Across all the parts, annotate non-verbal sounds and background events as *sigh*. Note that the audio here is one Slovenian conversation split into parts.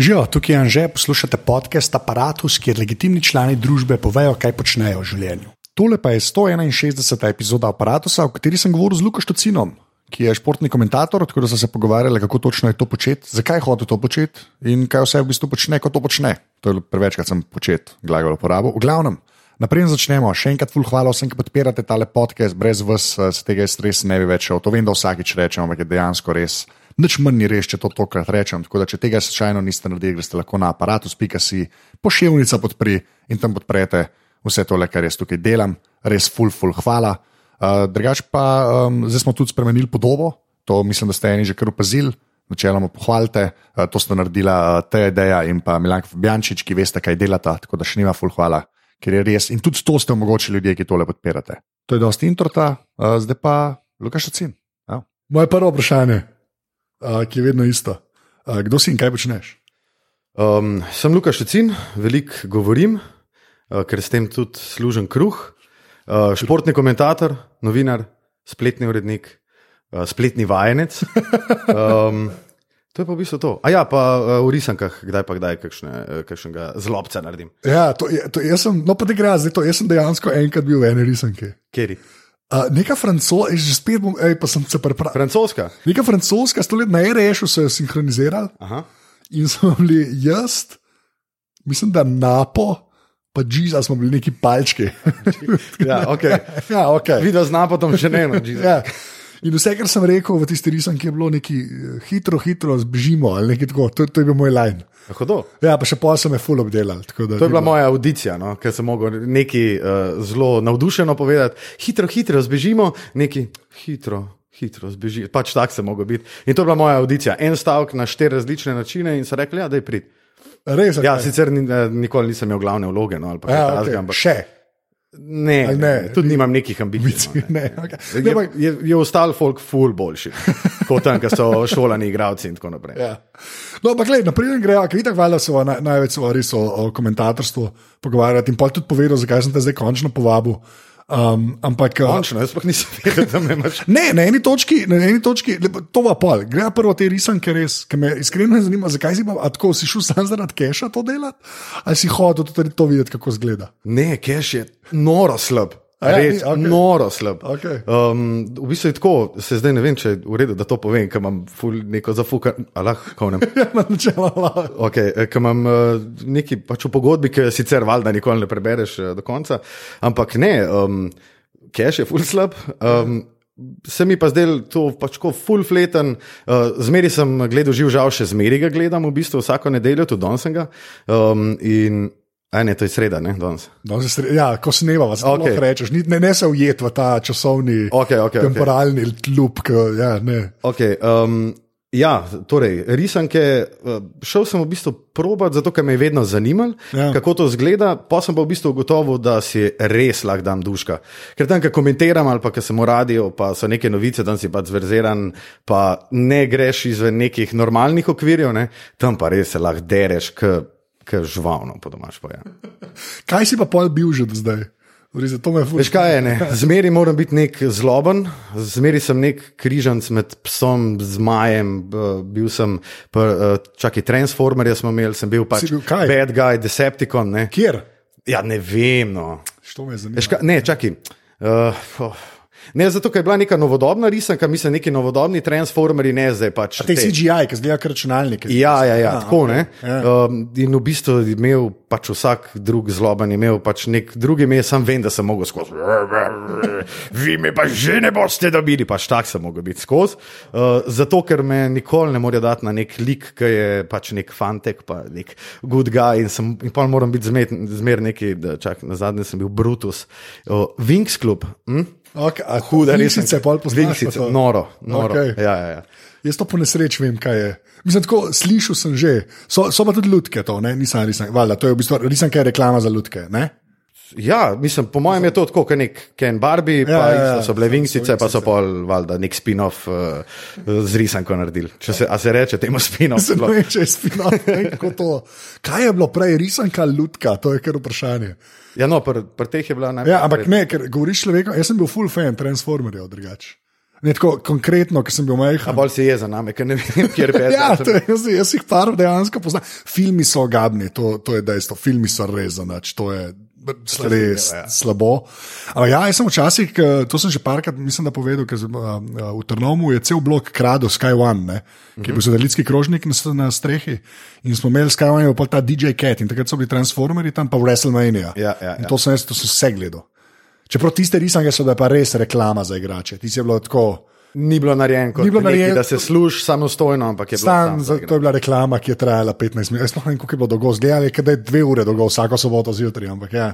Živijo, tukaj je Anže, poslušate podcast Apparatus, kjer legitimni člani družbe povejo, kaj počnejo v življenju. Tole pa je 161. epizoda Apparatusa, v kateri sem govoril z Lukaš Tocinom, ki je športni komentator, tako da so se pogovarjali, kako točno je to početi, zakaj hoče to početi in kaj vse v bistvu počne, ko to počne. To je prevečkrat sem počet, glagol uporabo. V glavnem, naprej začnemo. Še enkrat, ful, hvala vsem, ki podpirate tale podcast, brez vas eh, se tega stres ne bi več. To vem, da vsakič rečem, ampak je dejansko res. Nič manj ni res, če to tokrat rečem. Tako da, če tega slučajno niste naredili, greste lahko na aparatus.si, pošiljnica podpri in tam podprete vse tole, kar jaz tukaj delam. Res, ful, ful, hvala. Uh, drugač pa, um, zdaj smo tudi spremenili podobo, to mislim, da ste eni že kar opazili. Načeloma pohvalite, uh, to sta naredila uh, Teja in pa Milanka Fabjančič, ki veste, kaj delata, tako da še nima ful, hvala, ker je res. In tudi to ste omogočili ljudje, ki tole podpirate. To je dosti introta, uh, zdaj pa Lukaš Ocin. Ja. Moje prvo vprašanje uh, ki je vedno isto. Uh, kdo si in kaj počneš? Um, sem Lukaš Šecin, veliko govorim, uh, ker s tem tudi služim kruh. Uh, športni komentator, novinar, spletni urednik, uh, spletni vajenec. Um, to je pa v bistvu to. A ja, pa uh, v risankah, kdaj pa kdaj kakšne, kakšnega zlobca naredim. Ja, to je, to jaz sem, no pa te gre, zdaj to. Jaz sem dejansko enkrat bil v eni risanki. Kjeri? Uh, neka francoska, že spet bom, ej, pa sem se prepravil. Francoska. Neka francoska, sto let na REŠ-u so jo sinhronizirali Aha. in smo bili jaz, mislim, da Napo, pa Džiza smo bili neki palčki. Ja, okay. *laughs* ja, ok. Videla zna potom še ne eno. Ja. In vse, kar sem rekel v tisti risanki, je bilo neki eh, hitro, hitro zbežimo ali nekaj tako. To, to je bil moj line. Hudo. Ja, pa še pol sem je full obdelal. To je bila moja audicija, no? ker sem mogel nekaj uh, zelo navdušeno povedati. Hitro, hitro zbežimo, nekaj hitro. Hitro zbeži, pač tak sem mogel biti. In to je bila moja audicija. En stavek na štiri različne načine, in so rekli, ja, da je prid. Res, Ja, okej. sicer ni, eh, nikoli nisem imel glavne vloge, no, kaj ja, okay. ampak še. Ne, Ali ne, ne? tudi nimam nekih ambicij. No, Ne, okay. Je, ne, pa, je, je ostal folk ful boljši, kot tam, ki so šolani igravci in tako naprej. ja. No, ampak gledaj, naprej gremo, ker vidiš, valjda se naj, največ o, res o, o komentatorstvu pogovarjati in pa tudi povedal, zakaj sem te zdaj končno povabil. Um, ampak, uh, Končno, jaz sploh nisem vedel, da me imaš. Ne, na eni točki, na eni točki lepo, to va pol. Gre prvo te risanke res, ki me iskreno zanima, zakaj si pa tako, si šel sam zaradi keša to delati, ali si hodil tudi to videti, kako zgleda. Ne, cash je noro slab. Ja, Res, okej. noro slab. Okej. Um, v bistvu je tako, se zdaj ne vem, če je v redu, da to povem, ker imam neko zafukan, alah, kovnem. *laughs* Ja, načeloma. Okay, ker imam uh, nekaj pač v pogodbi, ki sicer valjda nikoli ne prebereš uh, do konca, ampak ne, um, cash je ful slab. Um, Se mi pa zdel to pač tako full fleten, uh, zmeri sem gledal živ žal, še zmeri ga gledam, v bistvu vsako nedeljo, tudi danes sem ga. Um, in, a ne, to je sreda, ne, danes. Zdaj se- ja, ko sneva, okay. Okej. lahko rečeš, ne, ne se ujet v ta časovni, okej, okej. temporalni loop. ki- Ja, ne. Okay, um, ja, torej, risanke. uh, Šel sem v bistvu probat, zato ker me je vedno zanimalo, ja. kako to zgleda. Pa sem pa v bistvu ugotovil, da si res lahko dam duška. Ker tam, ko komentiram ali pa ko sem v radiju, pa so neke novice, tam si pa zverziran, pa ne greš izven nekih normalnih okvirjev, ne, tam pa res se lahko dereš, k žvalno, po domač pa je. *laughs* Kaj si pa pol bil že do zdaj? Veš kaj je, ne? *laughs* zmeri moram biti nek zloben, zmeri sem nek križanc med psom, zmajem, bil sem, eh, čakaj, Transformerja smo imeli, sem bil pač Si bil kaj? bad guy, Decepticon. Ne? Kjer? Ja, ne vem. No. Što me zanima? Veš kaj, ne, čakaj. Uh, oh. Ne, zato, je bila neka novodobna risanka, mislim, neki novodobni Transformeri, ne zdaj pač. Te CGI, ki zdaj kot računalnik. Ja, ja, ja A, tako ne. ja. Um, in v bistvu je imel pač vsak drug zloben, je imel pač nek drugi ime, sam vem, da sem mogel skozi. Vi me pa že ne boste dobili, pač tak sem mogel biti skozi. Uh, zato, ker me nikoli ne morejo dati na nek lik, ki je pač nek fantek, pa nek good guy in, sem, in pa moram biti zmer, zmer neki, da čak, na zadnje sem bil Brutus. Uh, Wings Club. Hm? Okay, a Huda Vinksice risanka. pol to? noro, noro. Okej. Ja, ja, ja. Jaz to po nesreč vem, kaj je. Mislim, tako slišal sem že. So, so pa tudi lutke, to ne, nisem resni. Valjda, to je v bistvu resni, kaj je reklama za lutke. Ne? Ja, mislim, po mojem je to tako, kot nek Ken Barbie, pa Ja, ja, ja, ja, ja. so bile Vinksice, pa so pol valjda nek spin-off uh, z risanko naredili. Če se, a se reče temu spin-off? Se vem, če je spinal, kako to. Kaj je bilo prej, risanka, lutka, to je kar vprašanje. Ja, no, pri pr teh je bila najbolj. Ja, ampak ne, ker govoriš človekom, jaz sem bil full fan Transformerjev, drugače. Ne tako konkretno, ker sem bil A majhen. bolj si je za nami, ker ne vem, kjer je *laughs* Ja, to, je- jaz, jaz jih par dejansko poznam. Filmi so ogabni, to, to je dejstvo. Filmi so res zanač, to je res ja. slabo. Ampak ja, jaz sem včasih, eh, to sem že parkrat, mislim, da povedal, ker uh, uh, v Trnovu je cel blok krado Sky One, ne, ki je bil satelitski krožnik na, na strehi. In smo imeli Sky One, pa ta DJ Cat in takrat so bili Transformeri tam pa WrestleMania. Ja, ja, In ja. to sem jaz, to sem vse gledal. Čeprav tiste risanke so bile pa res reklama za igrače. Ti si je bilo tako. Ni bilo narejeno, kot bilo narejeno- da se služi samostojno, ampak je bilo za, za to je bila reklama, ki je trajala 15 minut. Jaz ne vem, koliko je bilo dolgo, zdaj je kadaj dve ure dolgo, vsako soboto zjutraj. Ampak ja.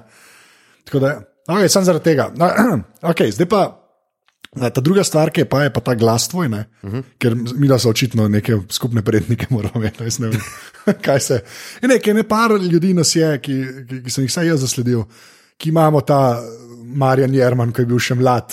Tako da, okay, sem zaradi tega. No, *clears throat* okay, zdaj pa. Ta druga stvar, ki je pa, je pa ta glas tvoj, uh -huh. ker mi da so očitno neke skupne prednike, moramo imeti. jaz ne vem, *laughs* Kaj se. In nekaj, ne par ljudi nas je, ki, ki, ki sem jih vsaj jaz zasledil, ki imamo ta Marjan Jerman, ki je bil še mlad,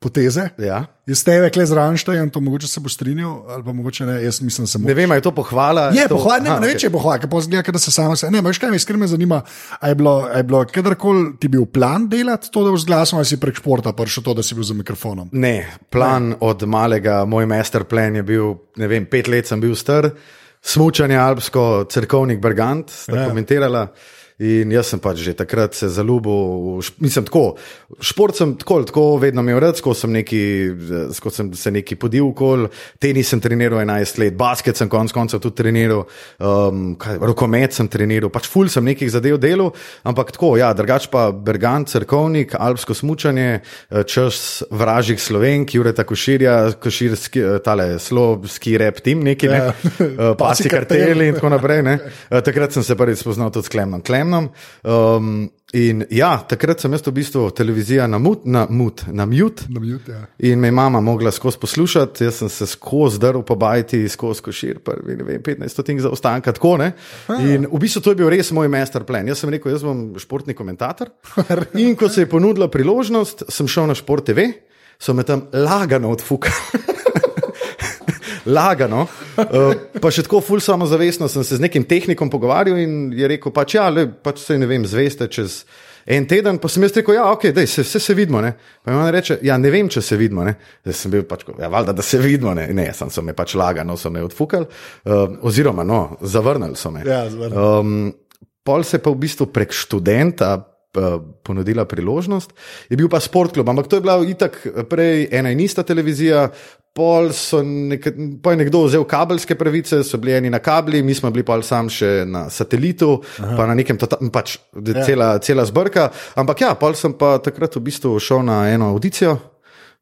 poteze. Ja. Jaz tebe, kle zraven štejem, to mogoče se bo strinjal, ali pa mogoče ne, jaz mislim, bo. Ne vem, je to pohvala. Je to... pohvala, ne, Aha, ne, okej. okay. če je pohvala, ker pozgleda, da se samo se. Ne, veš kaj, me iskreno me zanima, a je bilo, a je bilo kadarkoli ti bil plan delati to, da boš z glasom, ali si prek športa prišel to, da si bil za mikrofonom. Ne, plan ne. od malega, moj master plan je bil, ne vem, pet let sem bil star, smučanje alpsko, crkovnik Bergant, sta ja. komentirala. In jaz sem pač že takrat se zaljubil, mislim, tako. Šport sem tako, tako vedno imel rad, ko sem, neki, ko sem se neki podil okol, tenis sem treniral 11 let, basket sem konec koncev tudi treniral, um, kaj, rokomet sem treniral, pač ful sem nekih zadev delal, ampak tako, ja, drugač pa Bergant, crkovnik, alpsko smučanje, eh, čas vražih slovenk, Jureta Koširja, Košir, ski, eh, tale slovski rep tim, neki, ne, Ja. *laughs* pasi Pasi kartel. karteli in tako naprej. ne. Eh, Takrat sem se prvič spoznal tudi s Klemnom. Klemnom. Um, in ja, takrat sem jaz v bistvu televizija na mut, na mut, na mute. Na mute, ja. In me je mama mogla skozi poslušati, jaz sem se skozi drl po bajti, skozi košir, prvi, ne vem, 15 stotink za ostanka, tako ne. In v bistvu to je bil res moj master plan. Jaz sem rekel, jaz bom športni komentator. *laughs* In ko se je ponudila priložnost, sem šel na Šport TV, so me tam lagano odfukali. *laughs* Lagano, uh, pa še tako ful samozavestno sem se z nekim tehnikom pogovarjal in je rekel, pač ja, le, pač se ne vem, zveste čez en teden, pa sem jaz rekel, ja, ok, dej, se, se, se vidimo. Ne? Pa mi on reče, ja, ne vem, če se vidimo. Ne? Zdaj sem bil pač, ja, valjda, da se vidimo. Ne, ne sem, so me pač lagano, so me odfukali, uh, oziroma no, zavrnili so me. Ja, zavrnili. Um, pol se pa v bistvu prek študenta. Eh, Ponudila priložnost, je bil pa sportklub, ampak to je bila itak prej ena in ista televizija. Pol, so nek, pol je nekdo vzel kabelske pravice, so bili eni na kabli, mi smo bili pa sam še na satelitu, Aha. pa na nekem, tota, pač ja. cela, cela zbrka. Ampak ja, pol sem pa takrat v bistvu šel na eno audicijo,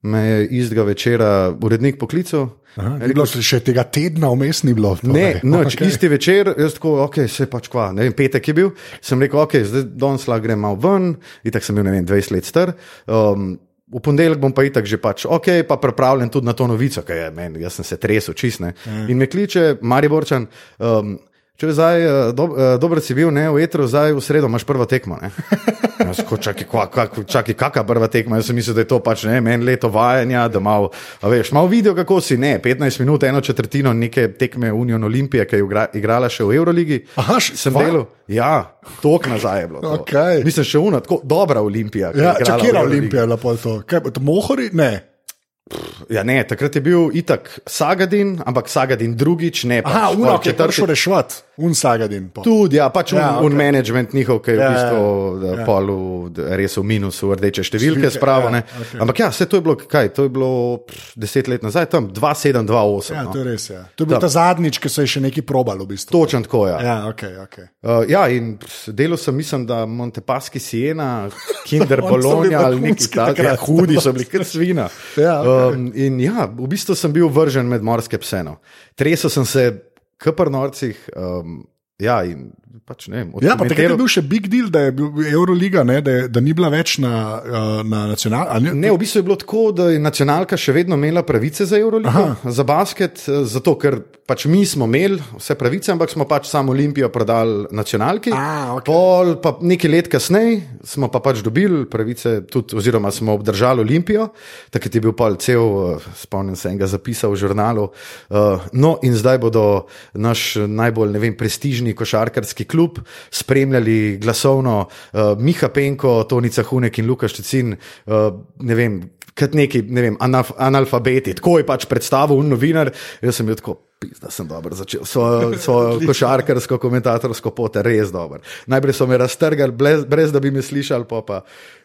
me je istega večera urednik poklical. Aha, ni bilo še tega tedna vmes, ni bilo. Ne, torej. noč, *laughs* Okej. okay. isti večer, jaz tako, ok, se pač kva, ne vem, petek je bil, sem rekel, ok, zdaj danes lahko grem malo ven, itak sem bil, ne vem, 20 let star. Um, V ponedeljek bom pa itak že pač ok, pa pripravljen tudi na to novico, ki je meni, jaz sem se tresel čistne. Mm. In me kliče Mari Borčan. Um, Če je zdaj eh, do, eh, dobro si bil, ne v etru, zdaj v sredo imaš prvo tekmo. *laughs* Jaz ko, Čakaj, kva- kva- čakaj, kakšna prva tekma? Jaz sem mislil, da je to pač ne, meni leto vajanja, da malo, veš, malo video, kako si, ne, 15 minut, eno četrtino neke tekme Union Olimpije, ki je igra, igrala še v Euroligi. Aha, še sem delal. Ja, tok nazaj je bilo. to. Okej. Mislim, še una, tako dobra Olimpija. je Ja, čakira. Olimpija, je bila pol to. Kaj, Mohori? Ne. Ja, ne, takrat je bil itak Sagadin, ampak Sagadin drugič, ne pa Aha, pol uno, ki je prišel rešvat, un sagadin. pol. Tudi, ja, pač Ja, ja, okay. management njihov, ki je Ja, v bistvu ja, ja, polu, res v minusu, rdeče številke, spravo. ja, okay. Ampak ja, vse to je bilo, kaj, to je bilo pff, deset let nazaj, tam 2-7, 2-8. Ja, no. to je res. Ja. To je bil ta zadnjič, ki so še nekaj probal v bistvu. Točno tako, ja. Ja, ok, ok. Uh, ja, in delal sem, mislim, da Montepaschi Siena, *laughs* Kinder Bologna ali nekaj takega. Ja, hudi so bili, kot svina. Ja, okej. Um, in ja, v bistvu sem bil vržen med morske pseno. Tresel sem se kar norcih. Um, ja, in pač ne vem. Ja, pa takrat je bil še big deal, da je bil Euroliga, ne, da, je, da ni bila več na, uh, na nacionalni. Ne, v bistvu je bilo tako, da je nacionalka še vedno imela pravice za Euroligo, Aha. za basket, eh, zato ker pač mi smo imeli vse pravice, ampak smo pač samo Olimpijo prodali nacionalki. A, okej. Pol pa nekaj let kasneje smo pa pač dobili pravice, tudi, oziroma smo obdržali Olimpijo, takrat je bil pol cel, eh, spomnim se enega zapisa v žurnalu. Uh, no, in zdaj bodo naš najbolj vem, prestižni košarkarski klub spremljali glasovno uh, Miha Penko, Tonica Hunek in Lukaš Tecin, uh, ne vem. kot neki ne vem, analf, analfabeti. Tako je pač predstavil novinar, jaz sem bil tako. Da sem dobro začel svojo, *laughs* svojo košarkarsko, komentatorsko pot, res dobro. Najprej so me raztrgali, brez, brez da bi me slišali, pa pa.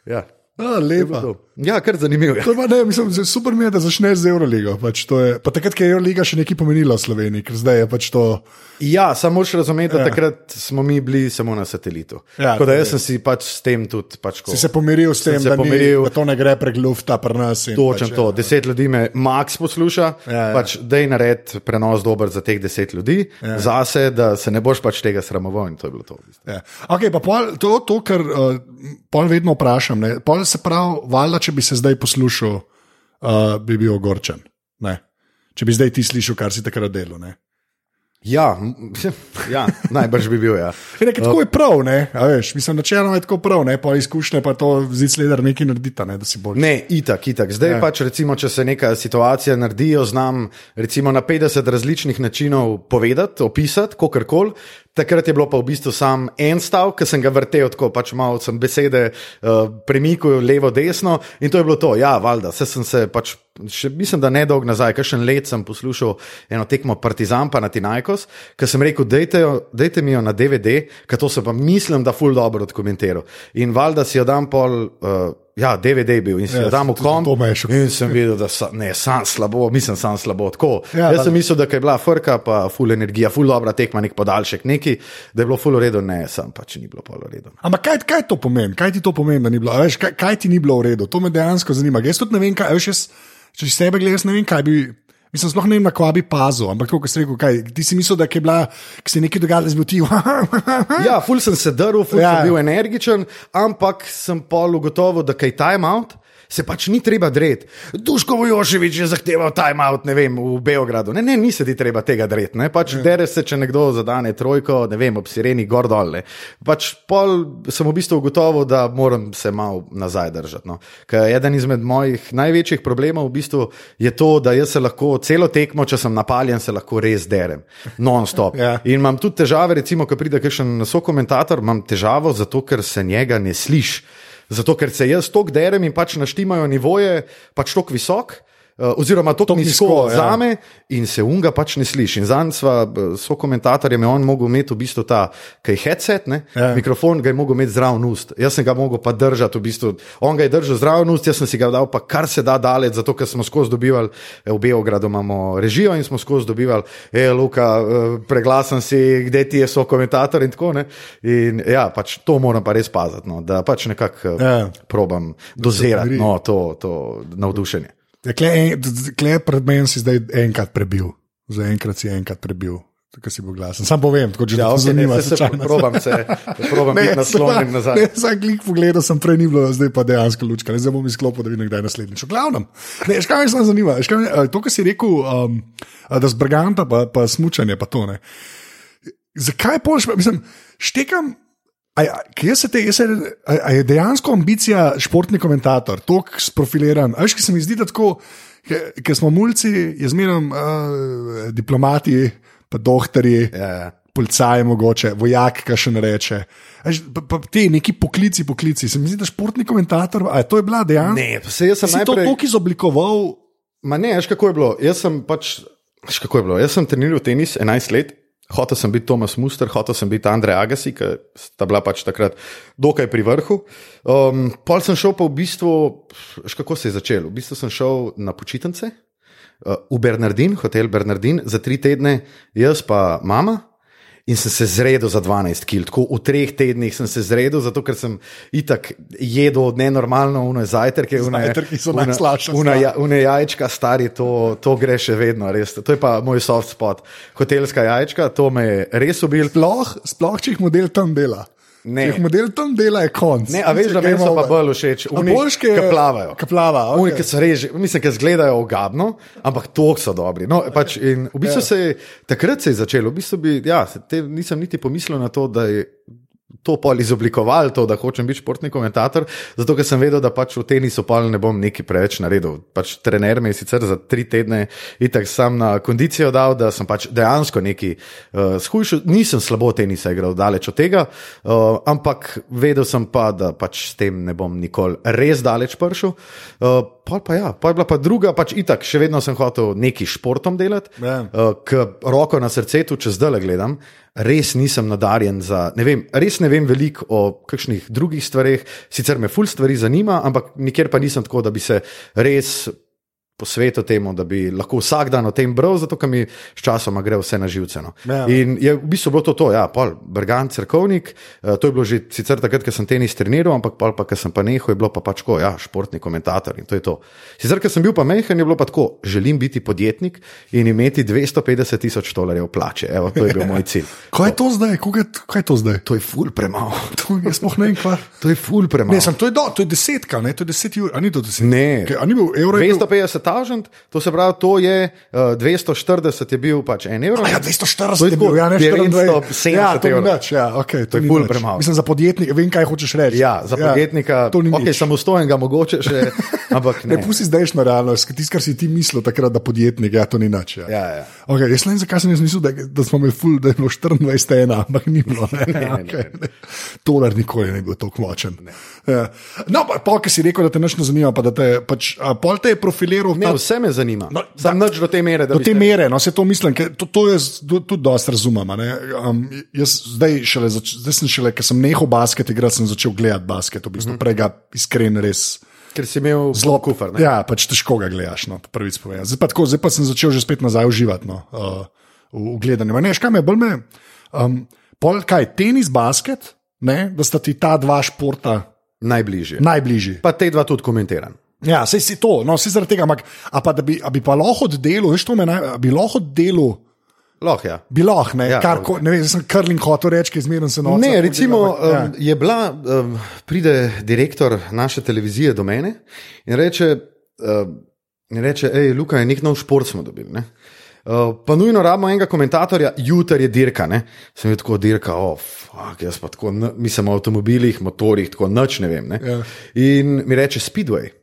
Ja. A. Ja, kar zanimivo. Ja. To pa ne, mislim, super mi je, da začneš z Euroligo. Pač je, pa takrat, ko je Euroliga še nekaj pomenila v Sloveniji, ker zdaj je pač to. Ja, samo še razumeti, da ja. takrat smo mi bili samo na satelitu. Ja, Tako da jaz sem si pač s tem tudi. Pač, ko, si se pomiril s tem, da, pomiril, ni, da to ne gre prek lufta pri nas. Točno pač, to. Ja. Deset ljudi me max posluša, ja, ja. pač dej nared prenos dober za teh deset ljudi, ja. zase, da se ne boš pač tega sramoval to je bilo to. Ja. Okay, pa pol, to, to, kar uh, pol vedno vprašam. Ne, pol se pravi, valjda, če bi se zdaj poslušal, uh, bi bil ogorčen. Ne? Če bi zdaj ti slišal, kar si takrat delal. Ja, *laughs* ja, najbrž bi bil. Ja. Ne, tako je prav, ne? Veš, mislim, načeloma je tako prav, ne? pa izkušnje pa to se, da nekaj naredita, ne? da si bolj. Ne, itak, itak. Zdaj ja. pač, recimo, če se neka situacija naredi, jo znam recimo, na 50 različnih načinov povedati, opisati, kako koli. Takrat je bilo pa v bistvu samo en stav, ki sem ga vrtel, tako pač malo sem besede uh, premikal levo, desno in to je bilo to. Ja, valjda, se sem se pač, še, mislim, da ne dolgo nazaj, kakšen let sem poslušal eno tekmo Partizan pa na Tinajkos, ker sem rekel, dejte mi jo na DVD, ker to se pa mislim, da ful dobro odkomentiral. In valjda si jo dam pol. Uh, Ja, DVD je bil in si ga tam v koncu. In sem videl, da sa, ne, sam slabo, mislim, sam slabo. Ja, Jaz sem mislil, da je bila frka, pa full energija, full dobra tekma, nek podaljšek, neki, da je bilo full redo, ne, sam pač ni bilo pol redo. Ampak kaj, kaj to pomeni? Kaj ti to pomeni, da ni bilo? Veš, kaj, kaj ti ni bilo v redu? To me dejansko zanima. Jaz tudi ne vem, kaj, veš, jaz, če sebe gledam, ne vem, kaj bi. Mislim, sploh ne vem, na kva bi pazil, ampak kot si rekel, kaj, ti si mislil, da je bila, ki se je nekaj dogajalo, zbil ti. *laughs* ja, ful sem se drl, ful ja. sem bil energičen, ampak sem pol ugotovil, da kaj time out se pač ni treba dreti. Duško Vojoševič je zahteval timeout, ne vem, v Beogradu. Ne, ne, ni se ti treba tega dreti. Pač ja. Dere se, če nekdo zadane trojko, ne vem, ob sireni gor dol. Pač pol sem v bistvu ugotovil, da moram se malo nazaj držati. No. Eden izmed mojih največjih problemov v bistvu je to, da jaz se lahko celo tekmo, če sem napaljen, se lahko res derem. Non-stop. *laughs* ja. In imam tudi težave, recimo, ko pride kakšen sokomentator, imam težavo zato, ker se njega ne sliši. Zato, ker se jaz tok derem in pač naštimajo nivoje, pač tok visok. Uh, oziroma, to ja. za me, in se unga pač ne sliši. Zanj sva so komentatorjem, on mogel imeti v bistvu ta kaj headset, ja. mikrofon ga je mogel imeti zraven ust. Jaz sem ga mogel pa držati, v bistvu. on ga je držal zraven ust, jaz sem si ga dal pa kar se da daleč, zato ker smo skozi dobivali, v Beogradu imamo režijo in smo skozi dobivali, hej, Luka, preglasen si, kde ti je so komentator in tako naprej. In ja, pač to moram pa res paziti, no, da pač nekako ja. probam dozirati no, to, to navdušenje. Klej pred menem si zdaj enkrat prebil, za enkrat si enkrat prebil. Tako si bo glasen. Sam povem, tako že ja, okay, zanima se. Se probam se, probam biti naslonjen nazaj. Ne, sam klik pogledal sem prej ni bilo, zdaj pa dejansko lučka. Ne, zdaj bom izklopil, da vidim, kdaj je naslednjič. V glavnem, ne, škaj me samo zanima. Škaj, to, kar si rekel, um, da zbrganta pa, pa smučanje, pa to ne. Zakaj polaš, mislim, štekam. Kje se te, se, a, a je dejansko ambicija športni komentator, tako sprofiliran? Veš, ki se mi zdi, da tako, ker smo mulci, je zmeraj uh, diplomati, pa doktori, yeah. Ja. policaji, mogoče, vojak, kaj še ne reče. Veš, pa, pa ti neki poklici, poklici. Se mi zdi, da športni komentator, a je to je bila dejansko? Ne, se jaz sem najprej... to tako izoblikoval. Ma ne, veš, kako je bilo. Jaz sem pač, veš, kako je bilo. Jaz sem treniral tenis 11 let. Hotel sem biti Tomas Muster, hotel sem biti Andrej Agassi, ki sta bila pač takrat dokaj pri vrhu. Um, pol sem šel pa v bistvu, kako se je začelo? V bistvu sem šel na počitnice uh, v Bernardin, hotel Bernardin, za tri tedne, jaz pa mama, in sem se zredil za 12 kg. Tako v treh tednih sem se zredil, zato ker sem itak jedel nenormalno, uno je zajtrk, ki so najslabše. Uno ja, je jajčka, stari, to, to gre še vedno, res. To je pa moj soft spot. Hotelska jajčka, to me je res ubil. Sploh, sploh če jih model tam dela. Ne. Če model tam dela, je konc. Ne, a veš, da meni so pa bolj všeč. Boljške, ki plavajo. Ki plavajo. Okay. Oni, ki so reži, mislim, ki izgledajo ogabno, ampak to so dobri. No, pač, in v bistvu ja. se je takrat se je začelo, v bistvu bi, ja, te, nisem niti pomislil na to, da je to pol izoblikovali, to, da hočem biti športni komentator, zato ker sem vedel, da pač v tenisu pol ne bom nekaj preveč naredil. Pač trener me je sicer za tri tedne itak sam na kondicijo dal, da sem pač dejansko neki uh, shujšal. Nisem slabo tenisa igral, daleč od tega, uh, ampak vedel sem pa, da pač s tem ne bom nikoli res daleč prišel. Uh, Pol pa, ja, pol pa, pa druga, pač itak, še vedno sem hotel neki športom delati, Ja. uh, ker roko na srcu, če zdaj le gledam, res nisem nadarjen za. Ne vem, res ne vem veliko o kakšnih drugih stvareh, sicer me ful stvari zanima, ampak nikjer pa nisem tako, da bi se res posvetil temu, da bi lahko vsak dan o tem bral, zato ker mi sčasoma gre vse na živce. No. Ja. In je v bistvu bilo to, to ja, pol, Bergan, crkovnik, uh, to je bilo že sicer takrat, ko sem tenis treniral, ampak pol pa, ko sem pa nehal, je bilo pa pač tako, ja, športni komentator in to je to. Sicer, ker sem bil pa mehen, je bilo pa tako, želim biti podjetnik in imeti 250 tisoč dolarjev plače. Evo, to je bil moj cilj. *laughs* Kaj je to zdaj? Kaj je, kaj je to zdaj? To je ful premalo. *laughs* To, sploh ne vem, kva. To je ful premalo. Ne, sem, to, je do, to je desetka, ne? to je deset ur, a ni to deset. Ne. Kaj, a ni bil evro? je bil- 250 tažant, to se pravi, to je uh, 240 je bil pač en evro. A Ja, To 240 je bil, ja, ne 970 ja, evrov. nič, ja, okay, to, To je nič. premalo. Mislim, za podjetnika, vem, kaj hočeš reči. Ja, za podjetnika, to ni okay, samostojenega mogoče še, *laughs* ampak Ne ne. pusti zdajšnjo realnost, tisto, kar si ti mislil takrat, da podjetnik, ja, to ni nič. Ja. Ja, ja. Okay, jaz ne vem, zakaj sem jaz mislil, da, da smo imeli ful, da je bilo 24 ena, ampak ni bilo. Ne, *laughs* ne, okay, ne. Tolar nikoli ni bil tako močen. Ja. No, pa, pa ki si rekel, da te nič ne zanima, pa da te pač, pol te je profiliral. Ne, vse me zanima. No, Sam nič do te mere, da Do te mere, no se to mislim, ker to, to jaz tudi dosti razumem. Um, jaz zdaj, šele, zdaj sem šele, ker sem nehal basket igrati, sem začel gledati basket, v bistvu prej ga iskren res. Ker si imel Zelo kufr. ne? Ja, pač težko ga gledaš, no, prvič povedano. Zdaj, pa tako, zdaj pa sem začel že spet nazaj uživati no, uh, v, v gledanju. Ne, škaj me bolj me. Um, pol kaj, tenis, basket, ne, da sta ti ta dva športa Najbližje. najbližji. Pa te dva tudi komentiram. Ja, sej si to, no, si zaradi tega, ampak a pa da bi, bi pa lahko delo, veš, to me naj, bi lahko delo. Lahko, ja. Bi lahko, ne, Ja, ja, kar, ko, ne vem, sem krling hotel reči, ki zmerno se noče. Ne, recimo, ja. um, je bila, um, pride direktor naše televizije do mene in reče, um, in reče hej, Luka, nek nov šport smo dobili. Ne? Uh, pa nujno rabimo enega komentatorja, jutri je dirka. Ne? Sem tako dirka, oh, fuck, jaz pa tako, mislim o avtomobilih, motorjih, tako noč ne vem. Ne? Ja. In mi reče Speedway.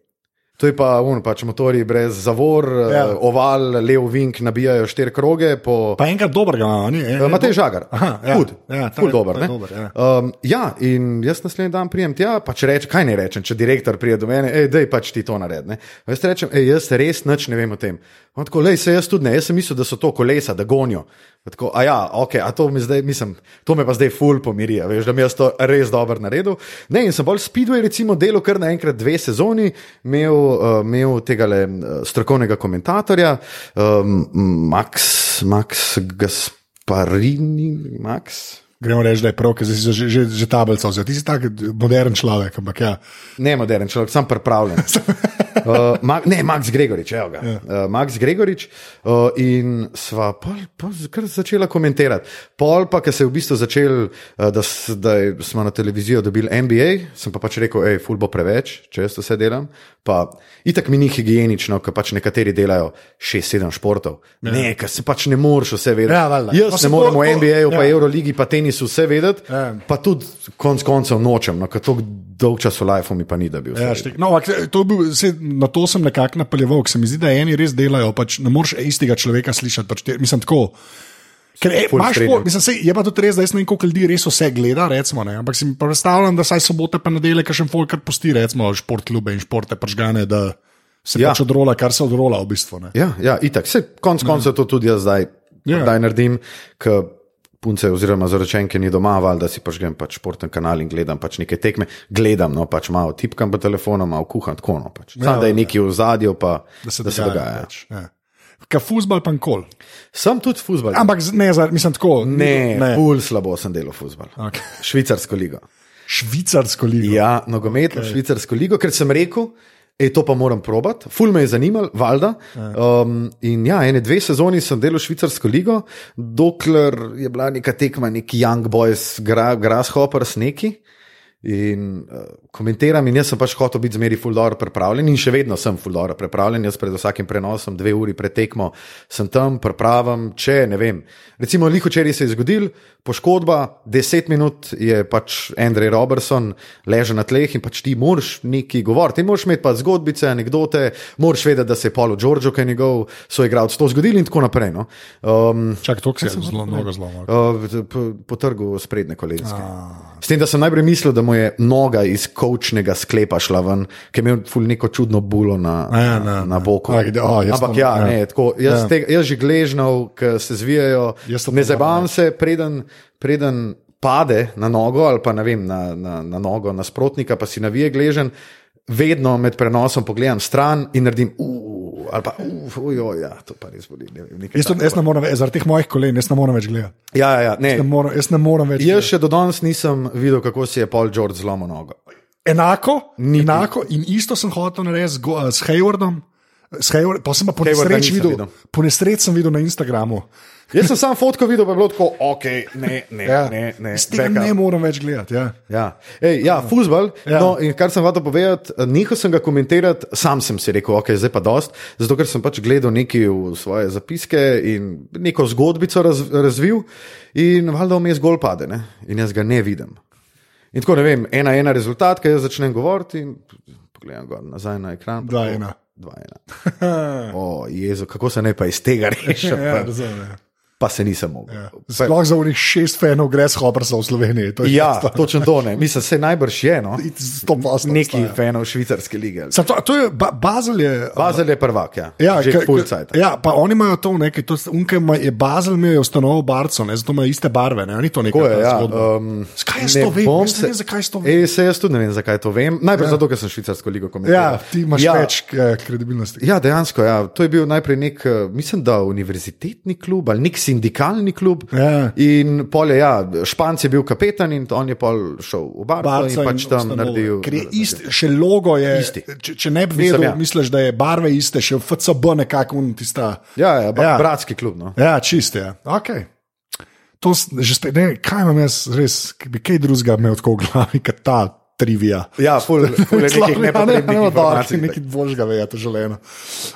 To je pa, un, pač motori brez zavor, Ja. ja. oval, lev vink, nabijajo štiri kroge. Po, Pa enkrat dobrega ima, ni? Uh, Matej Žagar, Aha, ja. hud, Ja, je- dober. ne. dober, ja. Um, ja, in jaz naslednji dan prijem tja, pa če rečem, kaj ne rečem, če direktor pride do mene, da je pač ti to naredne. Jaz rečem, ej, jaz res nič ne vem o tem. On tako, lej, se jaz tudi ne, jaz sem mislil, da so to kolesa, da gonijo. Pa Tako, a ja, ok, a to mi zdaj, mislim, to me pa zdaj ful pomiri, veš, da mi jaz to res dobro naredil. Ne, in sem bolj Speedway recimo delal kar naenkrat dve sezoni, imel, uh, imel tega le strokovnega komentatorja, um, Max, Max Gasparini, Max. Gremo reči, da je prav, ker si že, že, že tablico vzel. Ti si tak modern človek, ampak ja. Ne moderen človek, sem pripravljen. *laughs* *laughs* Uh, Ma, ne, Max Gregorič, evo ga. Ja. Uh, Max Gregorič uh, in sva pol, pol kar začela komentirati. Pol pa, ker se je v bistvu začel, uh, da, da smo na televizijo dobili NBA, sem pa pač rekel, hej, ful bo preveč, če jaz to vse delam. Pa itak mi ni higienično, ker pač nekateri delajo 6-7 športov. Ja. Ne, ker se pač ne moreš vse vedeti. Ja, valjda. jaz Pa ne morem v NBA-ju, pa ja. Euroligi, pa tenisu vse vedeti, Ja. pa tudi konc koncev nočem, no, ker to dolg čas v lifeu mi pa ni, da bi vse. Ja, štek. no, ampak to je bil, na to sem nekako napeljeval, ker se mi zdi, da eni res delajo, pač ne moreš istega človeka slišati. Pač te, mislim, tako. Ker Ful imaš, po, mislim, sej, je pa tudi res, da jaz ne vem, koliko ljudi res vse gleda, recimo, ne, ampak si mi predstavljam, da saj sobote pa nedelje, kaj še folk pusti, recimo, športklube in športe pržgane, da se ja. Pač odrola, kar se odrola v bistvu. Ne. Ja, ja itak. Se konc koncev to tudi jaz zdaj Ja. ja. naredim, ker punce oziroma zaročenke ni doma, val, da si pač grem pač športen kanal in gledam pač neke tekme. Gledam, no pač malo tipkam po telefonu, malo kuham, tako no pač. Sam, Ja, da je ja. nekaj v zadju, pa Da se da se dogaja. Pač, ja. Ka fuzbal pa nikoli. Sem tudi futbol. Ampak ne, mislim tako. Ne, ne. pul slabo sem delal futbol. Okay. Švicarsko ligo. Švicarsko ligo. Ja, nogometno okay. švicarsko ligo, ker sem rekel, ej, to pa moram probati. Ful me je zanimalo, valjda. Um, in ja, ene dve sezoni sem delal švicarsko ligo, dokler je bila neka tekma, neki Young Boys, gra, Grasshoppers, neki. In uh, komentiram, in jaz sem pač hotel biti zmeri fuldor pripravljen, in še vedno sem fuldor pripravljen. Jaz pred vsakim prenosom, dve uri pred tekmo, sem tam, pripravim. Če ne vem, recimo, liho včeraj se je zgodil, poškodba, deset minut je pač Andrej Robertson ležal na tleh in pač ti moraš neki govoriti. Ti moraš imeti pa zgodbice, anekdote, moraš vedeti, da se je Paulo Giorgio, ki je njegov soigralec, to zgodil in tako naprej. No. Um, Čak, to se je zelo, mnogo zelo. Uh, po, po trgu sprednje kolenske. S tem, da sem najprej mislil, da mu je noga iz kočnega sklepa šla ven, ki je imel ful neko čudno bulo na, Ja, na, ne, na ne. boku. A, gde- o, jaz Ampak to- ja, ja. ne, tako, jaz, Ja. tega, jaz že gležnal, ki se zvijajo, ne zabavam se, preden, preden pade na nogo ali pa ne vem, na, na, na nogo nasprotnika, pa si navije gležen. Vedno med prenosom pogledam stran in naredim, uh, ali pa, uh, ujoj, ja, to pa res boli. Ne vem, Jaz, to, jaz ne morem, več- zaradi teh mojih kolen, jaz ne morem več gledati. Ja, ja, ja, ne. Ne morem, jaz ne morem več. Jaz še do danes nisem videl, kako si je Paul George zlomil nogo. Enako, Niti. enako in isto sem hotel narediti z, Go- s Haywardom. Hayward, pa sem pa po nesreči videl, videl. po sem videl na Instagramu. Jaz sem sam fotko videl, pa je bilo tako, ok, ne, ne, Ja. ne. ne Z tega back up. ne morem več gledati. Ja. Ja, Ej, ja futbol. Ja. No, in kar sem hotel povedati, nehal sem ga komentirati, sam sem si rekel, ok, zdaj pa dost, zato ker sem pač gledal nekaj v svoje zapiske in neko zgodbico raz, razvil, in valjda mi je zgolj pade, ne? in jaz ga ne vidim. In tako ne vem, ena, ena rezultat, ki jaz začnem govoriti in pogledam nazaj na ekran. Dva, ena. Dva, ena. *laughs* O, Jezu, kako se ne pa iz tega rešim, Ja, razumem. Pa se nisem mogel. Ja. Sploh za unih šest fanov gre s Hoppersa v Sloveniji. To je Ja, točno to ne. Mislim, se najbrž je, no. to. Neki fanov švicarske lige. Sam To, to je, ba, Bazel je. Bazel je prvak, ja. Ja, že ka- ka-. Ja, pa oni imajo to nekaj, to, unke, ima- je Bazel imel je ustanovo Barco, ne, zato imajo iste barve, ne, ni to nekaj. Je, ja. Um, Zakaj jaz ne to vem? Jaz ne vem, zakaj to vem. Ej, se jaz tudi ne vem, zakaj to vem. Najprej ja. zato, ker sem švicarsko ligo komentiral. Ja, ti imaš ja. ja. več eh, kredibilnosti. Ja, dejansko. Ja. To je bil najprej nek, eh, mislim, da univerzitetni klub ali nek sindikalni klub. Ja. In pol je, ja, Španc je bil kapetan in on je pol šel v Barco Barca in pač tam ustanovo. naredil. Ker je ist, še logo je. Isti. Če, če ne bi Mislim, vedel, ja. misliš, da je barve iste, še FCB nekako tista. Ja, ja, ja. Bratski klub. No. Ja, čiste. Ja. Okay. To že spet, ne, kaj imam jaz, res, ki bi kaj drugega imel tako v glavi, kot ta trivija. Ja, ful, *laughs* ful je nekih nepotrebnih informacij. Nekaj božga veja, to želeno.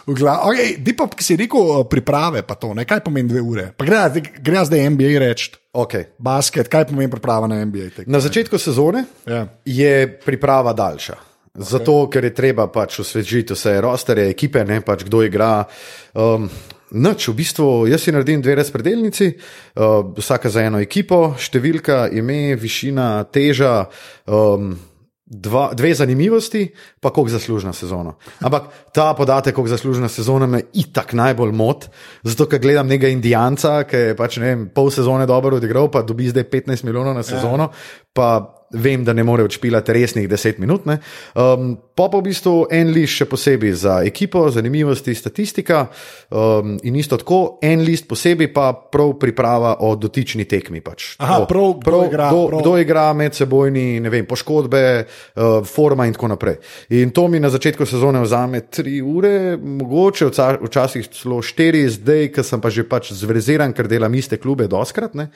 Okay, di pa, ki si rekel, eh, priprave, pa to, ne, kaj pomeni dve ure. Pa gre, gre zdaj NBA reči, Okay. basket, kaj pomeni priprava na NBA. Tek. Na začetku sezone Ja. je priprava daljša. Zato, ker je treba pač osvežiti vse rosterje, ekipe, ne pač kdo igra. Um, Noč, v bistvu, jaz si naredim dve razpredelnici, uh, vsaka za eno ekipo, številka, ime, višina, teža, um, dva, dve zanimivosti, pa koliko zaslužna sezona. Ampak ta podatek, koliko zaslužna sezona, me itak najbolj mot, zato ker gledam nekega Indijanca, ki je pač ne vem, pol sezone dobro odigral, pa dobi zdaj 15 milijonov na sezono. Ja vem, da ne more odšpilati resnih 10 minut. ne. Um, pa pa v bistvu en list še posebej za ekipo, zanimivosti, statistika um, in isto tako, en list posebej pa prav priprava o dotični tekmi. Pač. Aha, Tako. prav, kdo igra, kdo, prav. kdo igra med sebojni, ne vem, poškodbe, uh, forma in tako naprej. In to mi na začetku sezone vzame tri ure, mogoče vca- včasih celo štiri, zdaj, ker sem pa že pač zveziran, ker delam iste klube doskrat, ne,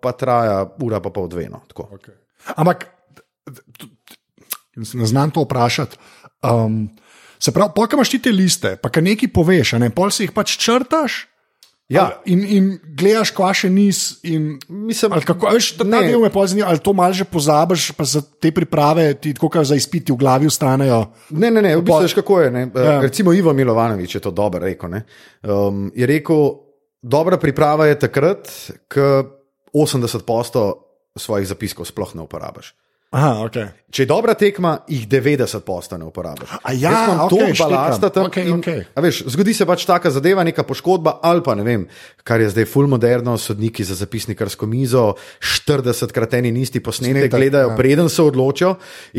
pa traja ura pa pol dve. No, tako. Okay. Ampak, ne znam to vprašati. Um, se pravi, pa imaš ti te liste, pa kaj nekaj poveš, ne pol si jih pač črtaš. Ja. In, in gledaš, ko še nis. In, Mislim, ali kako, veš, ta ne. del me pozni, ali to malo že pozabiš, pa za te priprave ti tako za izpiti v glavi ustanejo. Ne, ne, ne, v bistvu veš, kako je. Ne? Ja. Ja. Recimo Ivo Milovanovič je to dobro rekel. ne. Um, je rekel, dobra priprava je takrat, ko 80% svojih zapiskov sploh ne uporabiš. Aha, okay. Če je dobra tekma, jih 90% ne uporabiš. A ja, Jaz imam toliko štekam. balasta tam. Okej, in, a Veš, zgodi se pač taka zadeva, neka poškodba, ali pa ne vem, kar je zdaj full moderno, sodniki za zapisnikarsko mizo, 40 krat eni isti posnetek Snetek, gledajo, ja. preden se odločijo,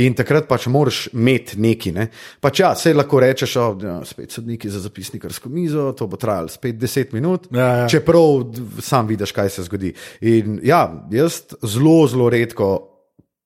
in takrat pač moraš imeti neki. Ne? Pač ja, se lahko rečeš, da ja, spet sodniki za zapisnikarsko mizo, to bo trajalo spet 10 minut, Ja, ja. čeprav sam vidiš, kaj se zgodi. In ja, jaz zelo, zelo redko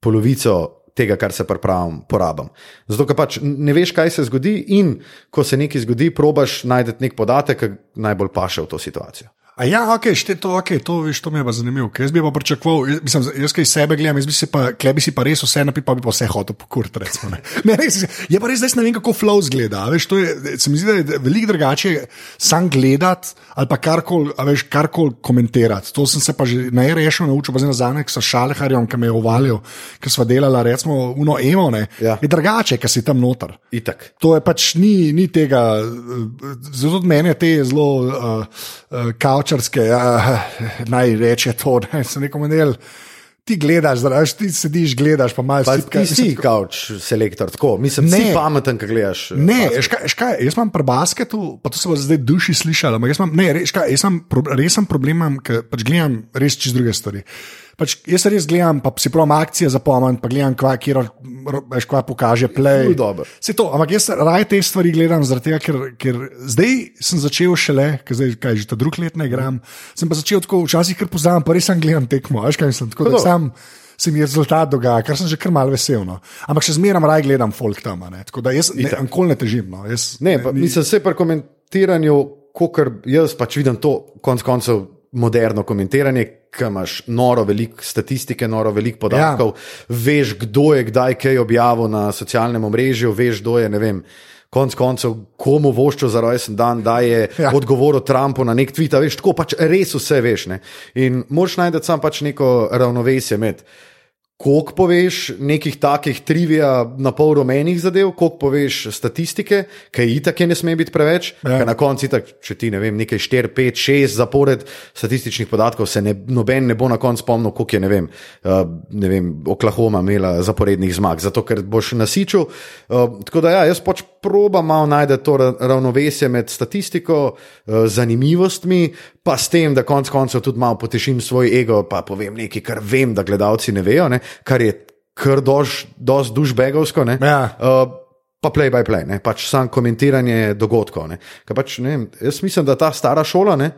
polovico tega, kar se pripravim, porabim. Zato, ker pač ne veš, kaj se zgodi, in ko se nekaj zgodi, probaš najti nek podatek, ki najbolj paše v to situacijo. A ja, ok, šte to, okay, to, veš, to mi je pa zanimivo. ker Jaz bi pa pričakoval, jaz, mislim, jaz kaj sebe gledam, jaz bi se pa, klej bi si pa res vse napil, pa bi pa vse hotel pokurt. Recimo, ne. *laughs* Ne, res, je pa res, zdaj ne vem, kako flow zgleda. a Veš, je, se mi zdi, da je veliko drugače sam gledati ali pa karkoli kar komentirati. To sem se pa že na rešil naučil, pa zdaj na zadnje, s Šaleharjem, ki me je uvalil, ki smo delali, recimo, uno emo, ne. Ja. Je drugače, ker si tam noter. Itak. To je pač ni, ni tega, eh, zelo od mene te zelo uh, uh, kaučarske, uh, naj reče to, *laughs* da se neko model. Ti gledaš, znaš, ti sediš, gledaš, pa Pa si ti si kavč selektor, tako. Mislim, Ne. pameten, ko gledaš. eh, Ne, škaj, škaj, jaz imam pri basketu, pa to se bo zdaj duši slišalo. ampak Jaz, imam, ne, res, škaj, jaz imam pro, resen problem, ker pač gledam res čez druge stvari. Pač jaz se res gledam, pa si pravim akcije zapomnim, pa gledam, kva, kjer, veš, kva pokaže play. Ful dobro. Se to, ampak jaz raje te stvari gledam, tega, ker, ker zdaj sem začel šele, ker zdaj kaj, že ta drug let ne igram. Sem pa začel tako, včasih kar poznam, pa res sem gledam tekmo, veš kaj mislim. Tako da sam se mi je rezultat dogaja, kar sem že kar mal vesel. No. Ampak še zmeraj raje gledam folk tam. Ne. Tako da jaz ne, nikoli ne težim. No. Jaz, Ne, pa, mislim, vse pri komentiranju, kot jaz pač vidim to, konc koncev, moderno komentiranje, ki imaš noro veliko statistike, noro veliko podatkov, ja. veš, kdo je kdaj kaj objavil na socialnem omrežju, veš, kdo je, ne vem. Konec koncev, komu voščo za rojsten dan, da je Ja. odgovoril Trumpu na nek tweet, a veš, tako pač res vse veš. Ne? In moraš najti sam pač neko ravnovesje med. Koliko poveš nekih takih trivija na pol rumenih zadev, koliko poveš statistike, ki itak je ne sme biti preveč, ja. na koncu itak, če ti ne vem, nekaj 4, 5, 6 zapored statističnih podatkov, se ne, noben ne bo na koncu spomnil, koliko je ne vem, uh, ne vem, Oklahoma imela zaporednih zmag, zato ker boš nasičil. Uh, tako da ja, jaz pač probam malo najti to ra- ravnovesje med statistiko, uh, zanimivostmi, pa s tem, da konec koncev tudi malo potešim svoj ego, pa povem nekaj, kar vem, da gledalci ne vejo, ne, kar je kar dož, dosti dušbegovsko. Ja. Uh, Pa play by play, ne? pač samo komentiranje dogodkov. ne. Ker Pač, ne jaz mislim, da ta stara šola, ne,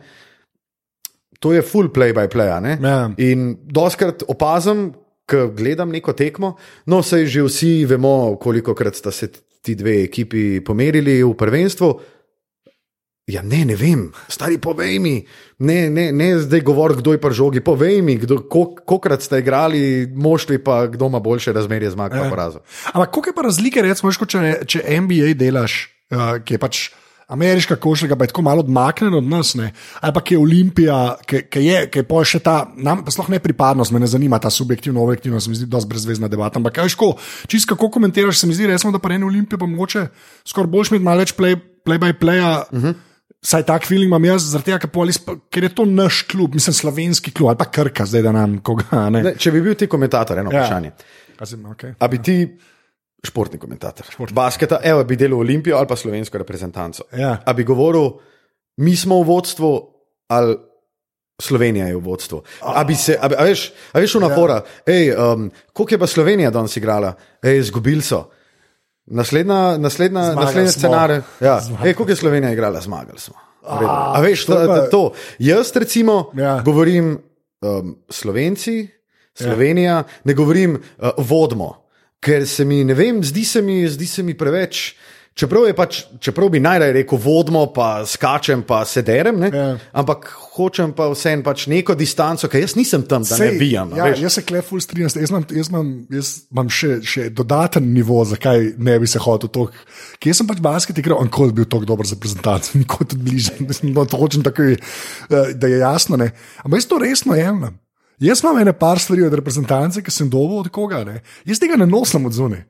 to je full play by play. Ja. In doskrat opazim, ko gledam neko tekmo, no, sej že vsi vemo, koliko krat sta se ti dve ekipi pomerili v prvenstvu. Ja, ne, ne vem, stari, povej mi, ne, ne, ne zdaj govor, kdo je pri žogi, povej mi, kolikrat ste igrali, moštvi pa kdo ima boljše razmerje zmag pa porazov. Ampak koliko je pa razlike, recimo, če, če NBA delaš, uh, ki je pač ameriška košarka, pa je tako malo odmaknjena od nas, ne? ali pa je Olimpija, ki, ki je, ki je pa še ta, nam pa sploh ne pripadnost, me ne zanima ta subjektivno, objektivno, se mi zdi dosti brezvezna debata. Ampak kaj ško, čisto kako komentiraš, se mi zdi, recimo, da pa ene Olimpije pa mogoče skoraj boljš imeti malo več play, play by playa. Uh -huh. Saj tak feeling imam jaz, tega, ker, pa- ker je to naš klub, mislim, slovenski klub ali pa krka, zdaj da nam koga. Ne? Ne, če bi bil ti komentator, eno Ja. ja. vprašanje. Kazim, okay. A bi ti, športni komentator, Šport. basketa, evo, bi delal Olimpijo ali pa slovensko reprezentanco? Ja. A bi govoril, mi smo v vodstvu ali Slovenija je v vodstvu? A bi se, a, a veš, a veš, unafora, ja. hej, um, koliko je pa Slovenija danes igrala, hej, zgubili so. Naslednja, naslednja, Zmagali naslednja scenarij. Ja. Ej, koliko je Slovenija igrala, zmagali smo. V redu. A veš, to, pa- to. Jaz recimo Ja. ja. govorim um, Slovenci, Slovenija, ja. ne govorim uh, vodmo, ker se mi, ne vem, zdi se mi, zdi se mi preveč. Čeprav, je pač, čeprav bi najraje rekel vodmo, pa skačem, pa sederem, ne, Ja. ampak hočem pa vseeno pač neko distanco, ker jaz nisem tam, da Sej, ne bijam. a Ja, veš. jaz se kleful strinjam. Jaz imam, jaz imam, jaz imam še, še dodaten nivo, zakaj ne bi se hotel to. Jaz sem pač basket igral, in kot bil tako dober za prezentacijo, *laughs* nikoli tudi. Mislim, da to hočem tako, eh, da je jasno. Ne. Ampak jaz to resno jemljem. Jaz imam ene par stvari od reprezentance, ki sem dobil od koga. Ne. Jaz tega ne nosim od zunaj.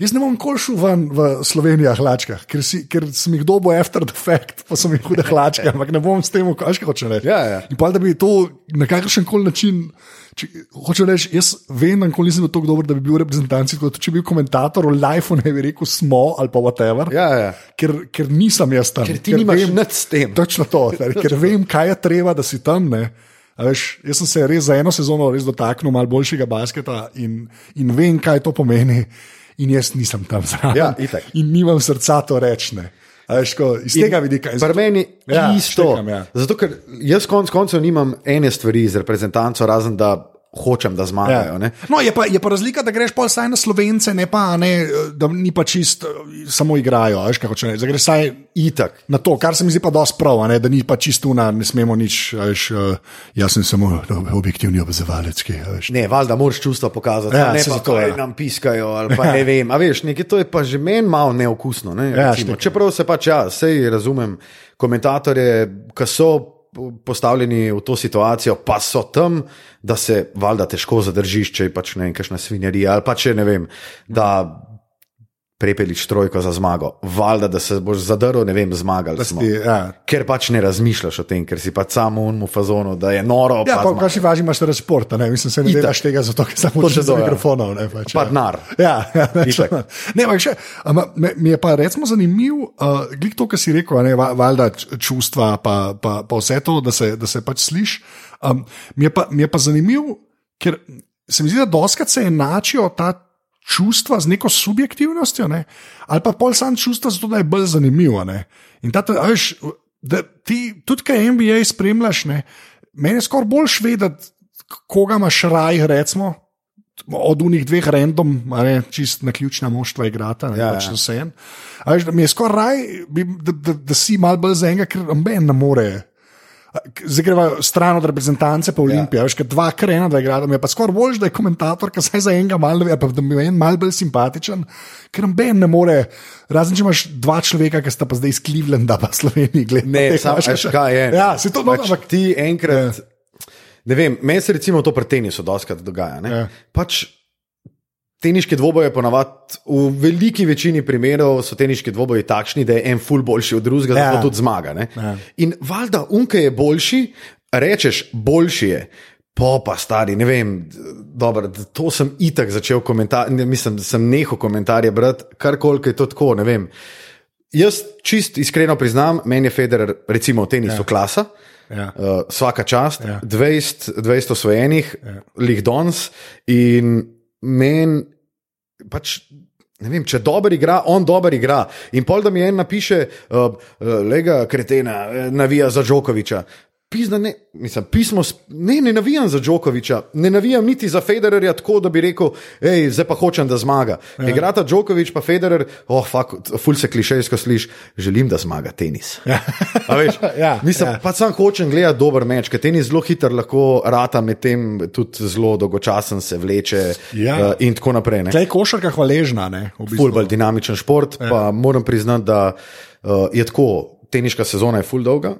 Jaz ne bom nikoli šel ven v Slovenijo hlačkah, ker, si, ker sem jih dobil after the fact, pa so mi hude hlačke, ampak ne bom s tem, kaj hoče reči. Ja, ja. In pa da bi to na kakršen koli način. Če, hočem reči, jaz vem, da nikoli nisem bil tako dober, da bi bil reprezentanci. tako da Če bi bil komentator v live, ne bi rekel smo ali pa whatever. Ja, ja. Ker, ker nisem jaz tam. Ker ti nimaš nič s tem. Točno to, stari, ker vem, kaj je treba, da si tam. Ne. A Veš, jaz sem se res za eno sezono res dotaknil malo boljšega basketa in, in vem, kaj to pomeni. In jaz nisem tam zraven. Ja, itak. in nimam srca to reči. ne. A Veš, ko, iz tega vidika. Pri meni je Ja, isto. štekam, ja. Zato, ker jaz konec koncev nimam ene stvari z reprezentanco, razen da hočem, da zmagajo. Ja. No, je, pa, je pa razlika, da greš pa vsaj na slovence, ne pa ne, da ni pa čist, samo igrajo. Veš, kaj hoče reči. Greš vsaj Itak. na to, kar se mi zdi pa dosti prav, a ne, da ni pa čistuna, ne smemo nič. Veš, uh, jaz sem samo no, objektivni opazovalec. Ne, valjda moraš čustva pokazati, Ja, ja, ne saj pa to, ja. nam piskajo. ali Pa, ne vem, a veš, nekaj to je pa že meni malo neokusno. Ne, Ja. Čeprav se pač, ja, sej razumem, komentatorje, ki so postavljeni v to situacijo, pa so tam, da se valjda težko zadržiš, če je pač ne vem, kakšna svinjarija ali pa če ne vem, da prepeliš trojko za zmago. Valjda, da se boš zadrl, ne vem, zmagali smo. Ti, ja. Ker pač ne razmišljaš o tem, ker si pač samo v fazonu, da je noro. Ja, pa pa v zmaga. končni fazi imaš tudi šport, ne? mislim, se ne delaš tega zato, ker samo to, ja. mikrofonov. Ne, pač, Pa denar. Ja, ja manj. ne, ampak še, ama, mi je pa recimo zanimiv, uh, glik to, kar si rekel, ne, va- valjda čustva, pa, pa, pa vse to, da se, da se pač sliš. Um, mi, je pa, mi je pa zanimiv, ker se mi zdi, da doskrat se enačijo ta čustva z neko subjektivnostjo, ne? ali pa pol sam čustva, zato da je bolj zanimivo. Ne? In ta, ta, veš, da ti tudi, kaj NBA spremljaš, ne, meni je skoraj bolj švedati, koga imaš raj, recimo. Od unih dveh random, ne, čist na ključna moštva igrata, ne Ja, pač ja. vse en. Da Mi je skoraj raj, bi- da, da, da si mal bolj za enega, ker noben ne more. Zdaj greva stran od reprezentance, pa Olimpija, ja. veš, dva krena, da igra, mi je pa skoraj bolj, da je komentator, ki se za enega malo, pa da mi je en mal bolj simpatičen, ker noben ne more, razen če imaš dva človeka, ki sta pa zdaj iz Clevelanda, pa Sloveniji gledali. Ne, samo veš, kaj je. Ja, se to no, pač ampak ti enkrat. Ne vem, meni se recimo to pri tenisu doskrat dogaja. Ja. Ja. Pač teniške dvoboje ponavadi, v veliki večini primerov so teniški dvoboji takšni, da je en ful boljši od drugega, Ja. zato tudi zmaga. ne. Ja. In valjda, unke je boljši, rečeš, boljši je. Po pa stari, ne vem, dobro, to sem itak začel komentirati, mislim, sem nehal komentarje brati, kar koliko je to tako, ne vem. Jaz čist iskreno priznam, meni je Federer, recimo v tenisu, ja. klasa, Ja. uh, vsaka čast, Ja. ja. 20, 200 osvojenih, ja. lih dons in meni pač. Ne vem, če dober igra, on dober igra. In pol, da mi en napiše, uh, uh, lega kretena, eh, navija za Džokoviča. Pizna, ne, mislim, pismo, ne, ne navijam za Džokoviča, ne navijam niti za Federerja tako, da bi rekel, hej, zdaj pa hočem, da zmaga. Ja. Igrata Džokovič pa Federer, oh, fuck, ful se klišejsko sliši, želim, da zmaga tenis. Ja. Veš, *laughs* Ja, mislim, ja. pa sam hočem gledati dober meč, ker tenis zelo hiter lahko rata, medtem tudi zelo dolgočasen se vleče Ja. uh, in tako naprej. ne. Tlej košarka hvaležna. Ne, v bistvu. Ful bolj dinamičen šport, ja. pa moram priznati, da uh, je tako, teniška sezona je ful dolga.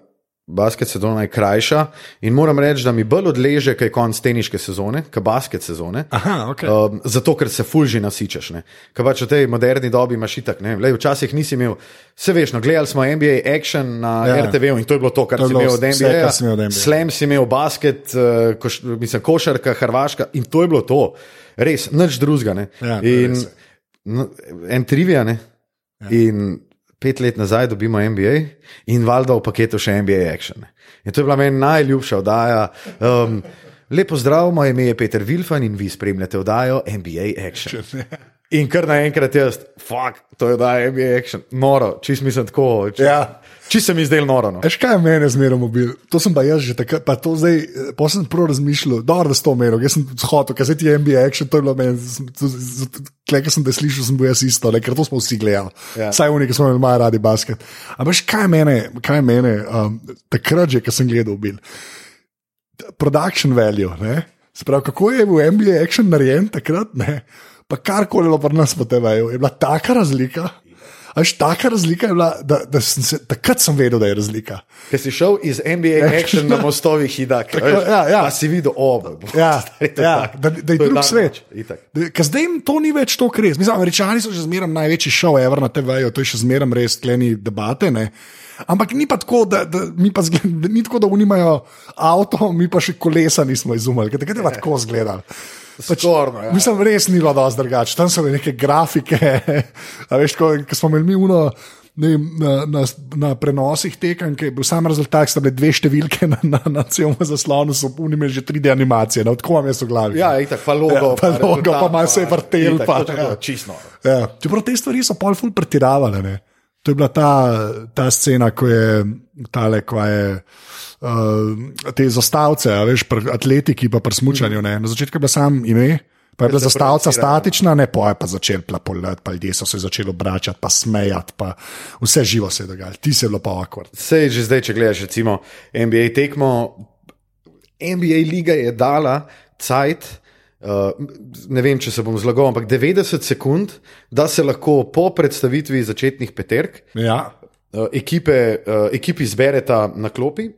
Basket sezona je krajša in moram reči, da mi bolj odleže, kaj je konc teniške sezone, kaj basket sezone. Aha, ok. Um, zato, ker se fulži nasičeš. Ker pač v tej moderni dobi imaš itak. Lej, včasih nisi imel, se veš, no, gledali smo NBA Action na Ja. ja. RTV in to je bilo to, kar To si imel od vse, NBA. imel od NBA. Slam si imel basket, uh, koš, mislim, košarka, Hrvaška in to je bilo to. Res, nič drugega. Ja, je in no, en trivia. Ne? Ja. In pet let nazaj dobimo NBA in valjda v paketu še NBA Action. In to je bila meni najljubša oddaja. Um, Lepo zdrav, moje ime je Peter Vilfan in vi spremljate oddajo NBA Action. In kar naenkrat jaz, fuck, to je oddaja NBA Action, noro, čist mislim tako. Čist, Ja. čist se mi zdelo noro. No. Veš kaj je meni zmeraj mobil? To sem pa jaz že takrat, pa to zdaj, eh, pa sem prav razmišljal, dobro, da sto merov, jaz sem hotel, kaj se ti je NBA action, to je bilo meni, tle, ki sem te slišal, sem bil jaz isto, ne, ker to smo vsi gledali. Ja. Ja. Saj oni, ki smo imeli radi basket. Ampak kaj mene, kaj mene, um, takrat že, ki sem gledal bil. Production value, ne? Se pravi, kako je v NBA action narejen takrat, ne? Pa karkoli bilo pri nas po TV-ju, je bila taka razlika. Až taka razlika je bila, da, da sem se, takrat sem vedel, da je razlika. Ker si šel iz NBA *laughs* Action na mostovih Hidak. Tako, ja, ja. Pa si videl obo. Ja, *laughs* ja, da, da je drug svet. Da- Ker zdaj jim to ni več to res. Mislim, američani so že zmeraj največji šov, ever na TV-ju, to je še zmeraj res kleni debate. Ne? Ampak ni pa tako, da, da, pa zgled, da, ni tako, da oni imajo avto, mi pa še kolesa nismo izumili, ker takrat je pa tako izgledalo. Skorno, ja. Mislim, res ni bilo dosti drugače. Tam so bile neke grafike. *laughs* a Veš, ko, ko smo imeli mi uno. Ne, na, na, na prenosih tekem, ki je bil sam rezultat, sta bile dve številke na, na, na celem zaslonu, so imeli že 3D animacije, no, tako vam je v glavi. Ja, itak, pa logo. Ja, pa logo, rezultat, pa malo se je vrtel, pa- ja. to, Čisto. Ja. Čeprav te stvari so pol ful pretiravale. Ne? To je bila ta, ta scena, ko je tale, ko je. Uh, te zastavce, a veš, pri atletiki, pa pri smutnju. Na začetku je bila sam ime, pa je bila zastavca statična, ne pa je pa začel plapolet, pa ljudje so se začeli obračati, pa smejati, pa vse živo se je dogajalo, ti se je bilo pa akvard. Sej že zdaj, če gledaš, recimo NBA tekmo, NBA liga je dala cajt. Uh, ne vem, če se bom zlagal, ampak 90 sekund, da se lahko po predstavitvi začetnih peterk Ja, uh, ekipe, uh, ekipi zbereta na klopi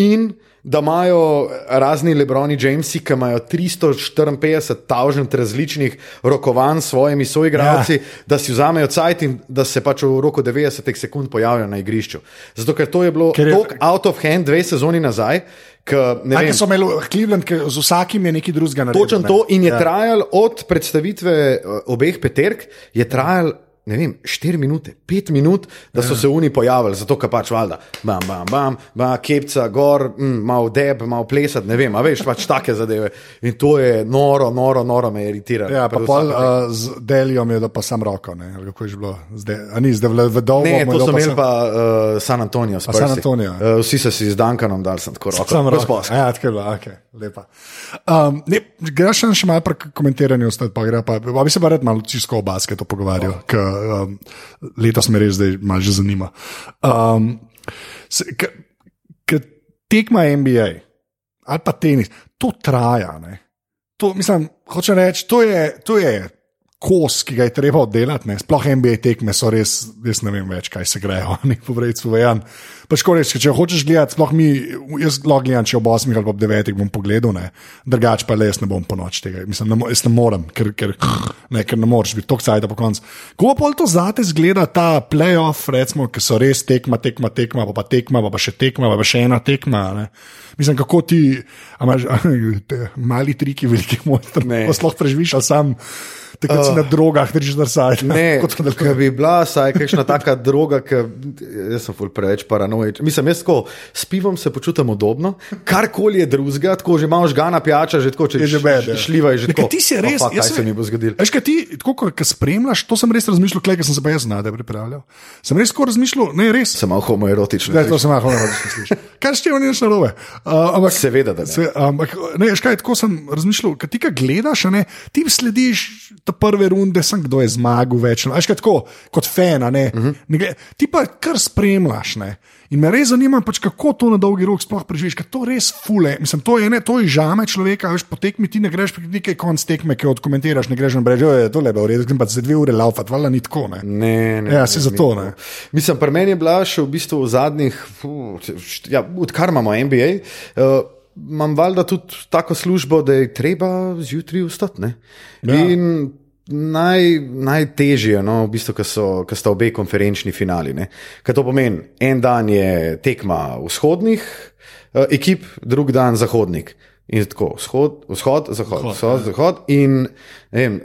in da imajo razni Lebroni Jamesi, ki imajo 354 tavžent različnih rokovanj s svojimi soigralci, ja. da si vzamejo cajt in da se pač v roku 90 sekund pojavijo na igrišču. Zato ker to je bilo tako out of hand dve sezoni nazaj. K, ne Kaj vem, so imeli Cleveland, ki z vsakim je nekaj drugega naredil. Točno to in je Ja. ja. trajal od predstavitve eh, obeh peterk, je trajal. Ne vem, 4 minute, 5 minut, da so ja. se oni pojavili, zato ker pač valjda, bam, bam, bam, bam kepca, gor, mm, malo deb, malo plesati, ne vem, a veš, pač take zadeve. In to je noro, noro, noro me iritira. Ja, pa pol uh, z Delijem je da pa sam roko, ne, ali kako je že bilo, zdaj, a ni, zdaj v, v dolgo. Ne, to dal so imeli sam- pa uh, San Antonijo. A San Antonio. Uh, vsi so si z Dankanom dali, sem tako roko. Sam roko. Ja, tako je bilo, okay, lepa. Um, ne, greš še malo pri komentiranju, ostati pa gre pa. Pa bi se pa rad malo čisto o basketu pogovarjal, oh. Um, letos me res zdaj malo že zanima. Um, se, k, k tekma NBA ali pa tenis, to traja. To, mislim, hočem reči, to je, to je kos, ki ga je treba oddelati. Ne? Sploh NBA tekme so res, res ne vem več, kaj se grejo, *laughs* ne povejci v Jan. Pač ko rečeš, če hočeš gledati, sploh mi, jaz lahko gledam, če ob 8 ali pa ob 9 bom pogledal, ne? drugače pa le jaz ne bom po noč tega. Mislim, ne, jaz ne morem, ker, ker, ne, ker ne moreš biti tok cajt po koncu. Ko pa to zate zgleda ta playoff, recimo, ki so res tekma, tekma, tekma, pa, pa tekma, pa, pa še tekma, pa, pa še ena tekma. Ne? Mislim, kako ti, a imaš a, *laughs* te mali triki, veliki mojster, Ne. ko sploh preživiš, ali sam. Takrat uh, si na drogah, držiš na sajtu. Ne, *laughs* ker bi bila vsaj kakšna taka droga, ki jaz sem ful preveč paranoičen. Mislim, jaz tako s pivom se počutim udobno, karkoli je drugega, tako že malo žgana pijača, že tako če Je že bed, ja. šliva je že tako. ti si res- "Oh, fuck, jaz kaj se- se mi bo zgodilo? Veš, kaj ti, tako kot spremljaš, to sem res razmišljal, ker sem se pa jaz znal, da je pripravljal. Sem res tako razmišljal, ne res. Sem malo homoerotičen. Ne, to sem lahko slišal. Kaj še ni nič narobe? Uh, ampak, Seveda, da ne. Se, ampak, ne, veš kaj, tako sem razmišljal, kad ti ga gledaš, a ne, ti slediš te prve runde, sem kdo je zmagal več. Veš kaj, tako kot fan, a ne, uh Mhm. -huh. ne gled, ti pa kar spremljaš. Ne. In me res zanima, pač, kako to na dolgi rok sploh preživiš, ker to res fule. Mislim, to je, ne, to je žame človeka, veš, po tekmi ti ne greš nekaj konc tekme, ki odkomentiraš, ne greš in rečeš, da je to lepo, v redu, grem pa za dve ure laufat, valjda ni tako. Ne. Ne, ne, Ja, si ne, zato, ne. Mislim, pri meni je bila še v bistvu v zadnjih, ja, odkar imamo NBA. Uh, Imam valjda tudi tako službo, da je treba zjutraj vstati. ne. Ja. In naj, najtežje, no, v bistvu, ko sta obe konferenčni finali. ne. Kaj to pomeni? En dan je tekma vzhodnih uh, ekip, drug dan zahodnik. In tako, vzhod, vzhod, zahod, Vzhod, vzhod, zahod. In vem,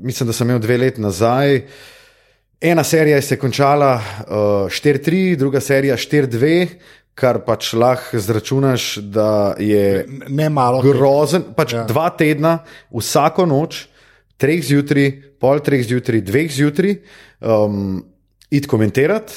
mislim, da sem imel dve leti nazaj. Ena serija se je končala uh, 4-3, druga serija 4-2, kar pač lahko zračunaš, da je ne malo. grozen. Pač ja. Dva tedna, vsako noč, treh zjutraj, pol treh zjutraj, dveh zjutraj, um, id komentirati,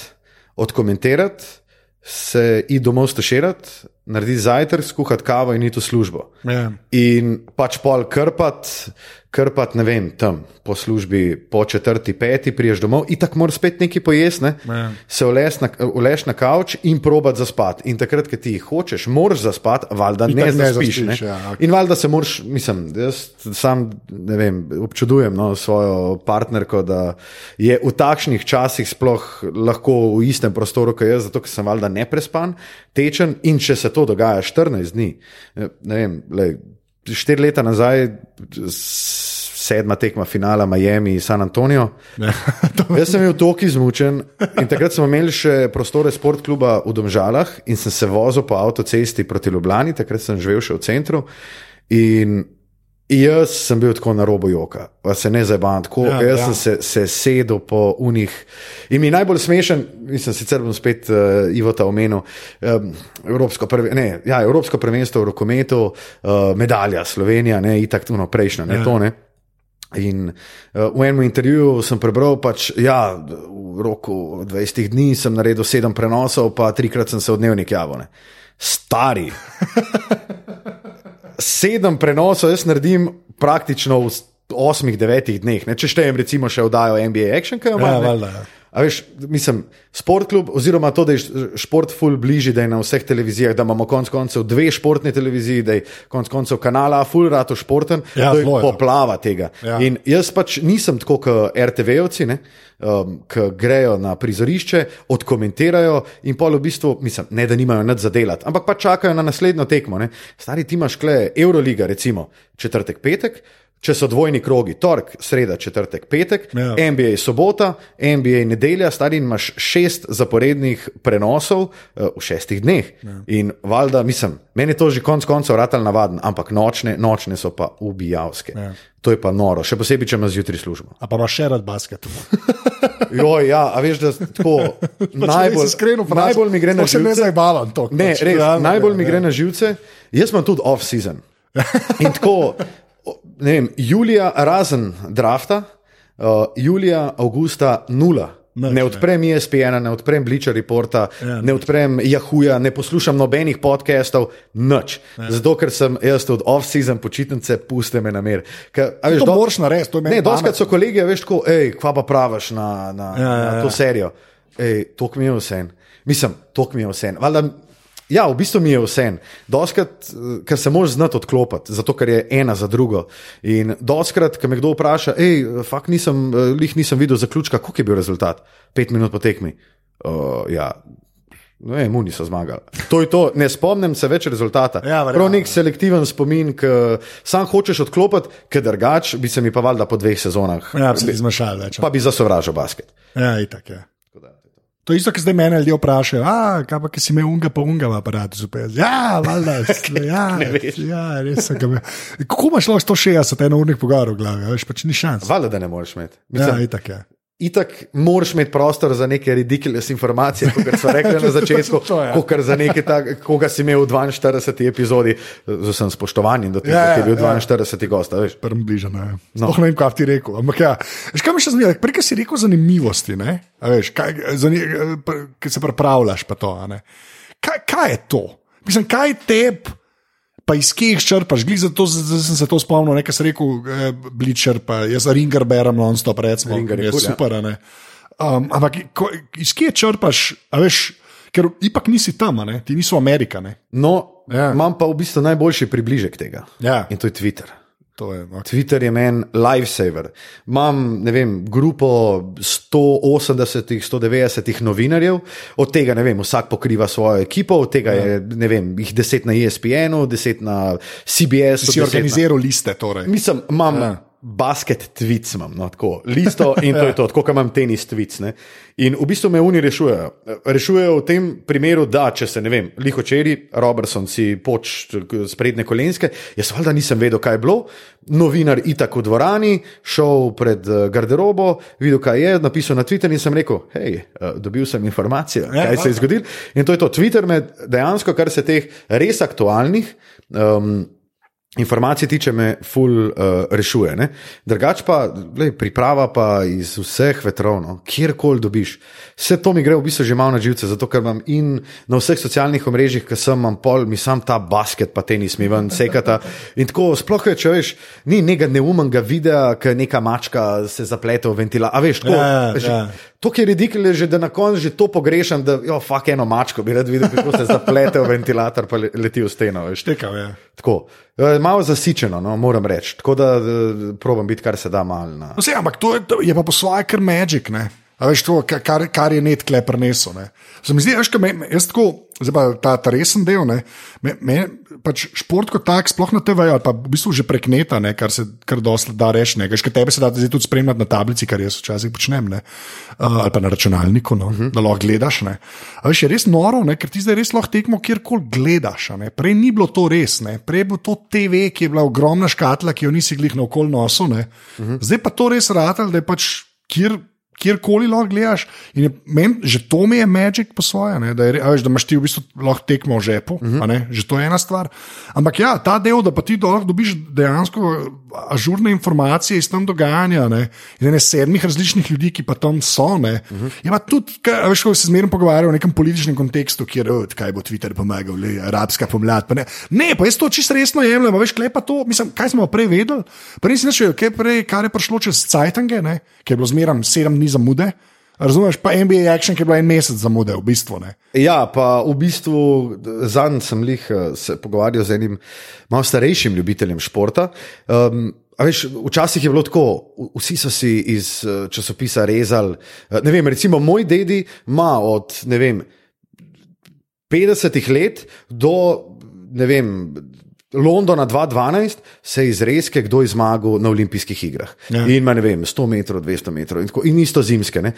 odkomentirati, se id domov staširati, narediti zajtrk, skuhati kavo in iti v službo. Ja. In pač pol krpati, krpat, ne vem, tam po službi, po četrti, peti, priješ domov in tako moraš spet nekaj pojesti, ne? Ja. se uleš na, uleš na kavč in probat zaspati. In takrat, ko ti hočeš, moraš zaspati, valjda ne, Itak ne zaspiš. ne? ja, ok. In valjda se moraš, mislim, jaz sam ne vem, občudujem no, svojo partnerko, da je v takšnih časih sploh lahko v istem prostoru kot jaz, zato ker sem valjda neprespan, tečen in če se to dogaja 14 dni, ne vem, lej, štiri leta nazaj, sedma tekma finala Miami, San Antonijo. *laughs* Jaz sem bil tako izmučen in takrat smo imeli še prostore sportkluba v Domžalah in sem se vozil po avtocesti proti Ljubljani, takrat sem živel še v centru. In jaz sem bil tako na robu joka, pa se ne zabavam tako. Ja, Ja, jaz ja. sem se, se sedel po unih. In mi najbolj smešen, mislim, sicer bom spet uh, Ivo ta omenil, um, Evropsko, prve, ne, ja, Evropsko prvenstvo v rokometu, uh, medalja Slovenija, ne, itak tuno prejšnja, ne, ja. to ne. In uh, v enem intervjuju sem prebral, da pač, ja, v roku 20 dni sem naredil sedem prenosov, pa trikrat sem se v dnevnik javil. Ne. Stari. *laughs* sedem prenosov jaz naredim praktično v osmih, devetih dneh. Ne. Če štejem, recimo, še vdajo NBA Action, kaj Ja, imam. ja. A veš, mislim, športklub, oziroma to, da je šport ful bližje, da je na vseh televizijah, da imamo konec koncev dve športne televiziji, da je konec koncev kanala ful rato športen, Ja, to je zelo je. poplava tega. Ja. In jaz pač nisem tako kot RTV-ovci, ne, um, ki grejo na prizorišče, odkomentirajo in pol v bistvu, mislim, ne da nimajo nič za delati, ampak pa čakajo na naslednjo tekmo. Ne. Stari ti imaš kle Euroliga, recimo četrtek, petek. Če so dvojni krogi, torek, sreda, četrtek, petek, Ja. ja. NBA sobota, NBA nedelja, stari imaš šest zaporednih prenosov uh, v šestih dneh. Ja. In valjda, mislim, meni je to že konec koncev vrtal navaden, ampak nočne, nočne so pa ubijavske. Ja. Ja. To je pa noro, še posebej, če imaš zjutraj službo. A pa imaš še rad basket. *laughs* Joj, ja, a veš, da tako *laughs* najbolj, iskreno najbolj mi gre na se ne živce. zabavam to. Ne, pač, res, najbolj ja, mi ja. gre na živce. Jaz imam tudi off-season. In tako, *laughs* ne vem, julija razen drafta, uh, julija, avgusta nula. Nič, Ne odprem ESPN, ne odprem Bleacher Reporta, Ja. ne odprem Yahooja, ne poslušam nobenih podcastov, nič. Ja. Zato, ker sem jaz tudi off-season počitnice, puste me na mer. Ker, a veš, To do- moraš narediti, to je meni Ne, doskrat so kolegi, veš, tako, hej, kva pa praviš na, na, Ja, ja, ja, na to serijo. Ej, tok mi je vse. Mislim, tok mi je vse. Ja, v bistvu mi je vse. Doskrat, eh, ker se moraš znati odklopiti, zato ker je ena za drugo. In doskrat, ko me kdo vpraša, hej, fakt nisem, eh, lih nisem videl zaključka, koliko je bil rezultat? Pet minut po tekmi. Uh, ja. No, je, muni so zmagali. To je to, ne spomnim se več rezultata. Ja. Prav nek selektiven spomin, ki sam hočeš odklopiti, ker drugač bi se mi pa valjda po dveh sezonah, Ja, bi se zmešal več. pa bi zasovražil basket. Ja, itak je. To je isto, ki zdaj mene ljudje vprašajo, a kaj pa, ki si imel unga pa unga v aparatu, super. Ja, valjda, *laughs* ja, ja, res sem ga imel. Kako imaš lahko 160 enovnih pogovorov v glavi, veš, pač ni šans. Valjda, da ne moreš imeti. Ja, Mislim, itak je. Itak moraš imeti prostor za neke ridiculous informacije, kot smo rekli na začetku, *laughs* kot za neke, tak, koga si imel v 42. epizodi, z vsem spoštovanjem do tega, Ja, ja, ki je bil ja. 42. gost. a veš. Prvem bližje. No. Sploh ne vem, kaj ti rekel. Ampak ja, veš, kaj mi še zmeraj, prej si rekel zanimivosti, ne? A veš, kaj, zani, ki se pripravljaš pa to. ne. Kaj, kaj je to? Mislim, kaj je tep, pa iz kje jih črpaš? Glej, zato z- z- sem se to spomnil, nekaj si rekel, eh, bličer, pa jaz Ringer berem non-stop, recimo, Ringer je je kul, ja. super. a ne. Um, ampak ko, iz kje črpaš, veš, ker ipak nisi tam, ti niso Amerika. Ne? No, Ja. ja. imam pa v bistvu najboljši približek tega. Ja. In to je Twitter. To je, okay. Twitter je meni lifesaver. Imam, ne vem, grupo 180, 190 novinarjev, od tega, ne vem, vsak pokriva svojo ekipo, od tega je, ne vem, jih deset na ESPN-u, deset na CBS-u. Si organiziral liste, torej. Mislim, imam Ja. Basket tweets, imam, no, tako, listo in to je to, tako kot imam tenis tweets. Ne. In v bistvu me oni rešujejo. Rešujejo v tem primeru, da če se ne vem, lihočeri, Robertson si poč sprednje kolenske, jaz valjda nisem vedel, kaj je bilo. Novinar itak v dvorani, šel pred eh, garderobo, videl, kaj je, napisal na Twitter in sem rekel, hej, eh, dobil sem informacijo, Ja, kaj se je zgodilo. In to je to, Twitter me dejansko, kar se teh res aktualnih. Um, Informacije tiče me, ful uh, rešuje. Ne? Drugač pa, lej, priprava pa iz vseh vetrov, no, kjerkoli dobiš. Vse to mi gre v bistvu že malo na živce, zato ker imam in na vseh socialnih omrežjih, ki sem imam pol, mi sam ta basket, pa tenis mi ven sekata. In tako, sploh je, če veš, ni nekega neumnega videa, ki neka mačka se zaplete v ventilator. A veš, tako, Ja, že, ja. To, je ridikule, že da na koncu že to pogrešam, da jo, fuck eno mačko bi rad videl, kako se zaplete v ventilator, le- leti v steno. Veš. Tekal je. Tako, eh, malo zasičeno, no, moram reči. Tako da eh, probam biti kar se da mal. Na... No, sej, ampak to je, je pa po svoje kar magic. Ne? A veš, to, ka- kar, kar je net kle prenesel. ne. Se mi zdi, veš, kaj me- jaz tako, zdaj pa ta, ta resen del, ne, me, me, pač šport kot tak, sploh na TV, ali pa v bistvu že prek neta, ne, kar se kar dosti da reči. ne. Kaj tebe se da zdaj tudi spremljati na tablici, kar jaz včasih počnem, ne, uh, ali pa na računalniku, no, uh -huh. da lahko gledaš. Ne. A veš, je res noro, ne, ker ti zdaj res lahko tekmo kjerkoli gledaš. ne. Prej ni bilo to res, ne. prej je bil to TV, ki je bila ogromna škatla, ki jo nisi glih na okol nosu. Uh -huh. Zdaj pa to res ratelj, da je pač kjer. Kjerkoli lahko gledaš, je, men, že to mi je magic po svoje, ne, da, je, a veš, da imaš ti v bistvu lahko tekmo v žepu, uh -huh. ne, že to je ena stvar. Ampak ja, ta del, da pa ti do- lahko dobiš dejansko ažurne informacije iz tam dogajanja, ne, iz ene sedmih različnih ljudi, ki pa tam so. Ne, uh -huh. Je pa tudi, kaj, veš, ko se zmerno pogovarjajo o nekem političnem kontekstu, kjer oh, kaj bo Twitter pomagal, le, arabska pomlad. Pa ne. ne, pa jaz to čisto resno jemljem, veš, kaj pa to, mislim, kaj smo prej vedeli. Prej več vedel, kaj prej, kar je prišlo čez Cajtange, ki je bilo zmerno sedem dni zamude. Razumeš, pa NBA Action, ki je bila en mesec zamude, v bistvu. Ne. Ja, pa v bistvu zadnji sem jih se pogovarjal z enim malo starejšim ljubiteljem športa. Um, Veš, včasih je bilo tako, vsi so si iz časopisa rezali. Vem, recimo, moj dedi ima od vem, 50 let do vem, Londona 2012 se je izrezke, kdo je zmagal na olimpijskih igrah. Ja. In ima, ne vem, 100 metrov, 200 metrov in, tako, in isto zimske. Ne?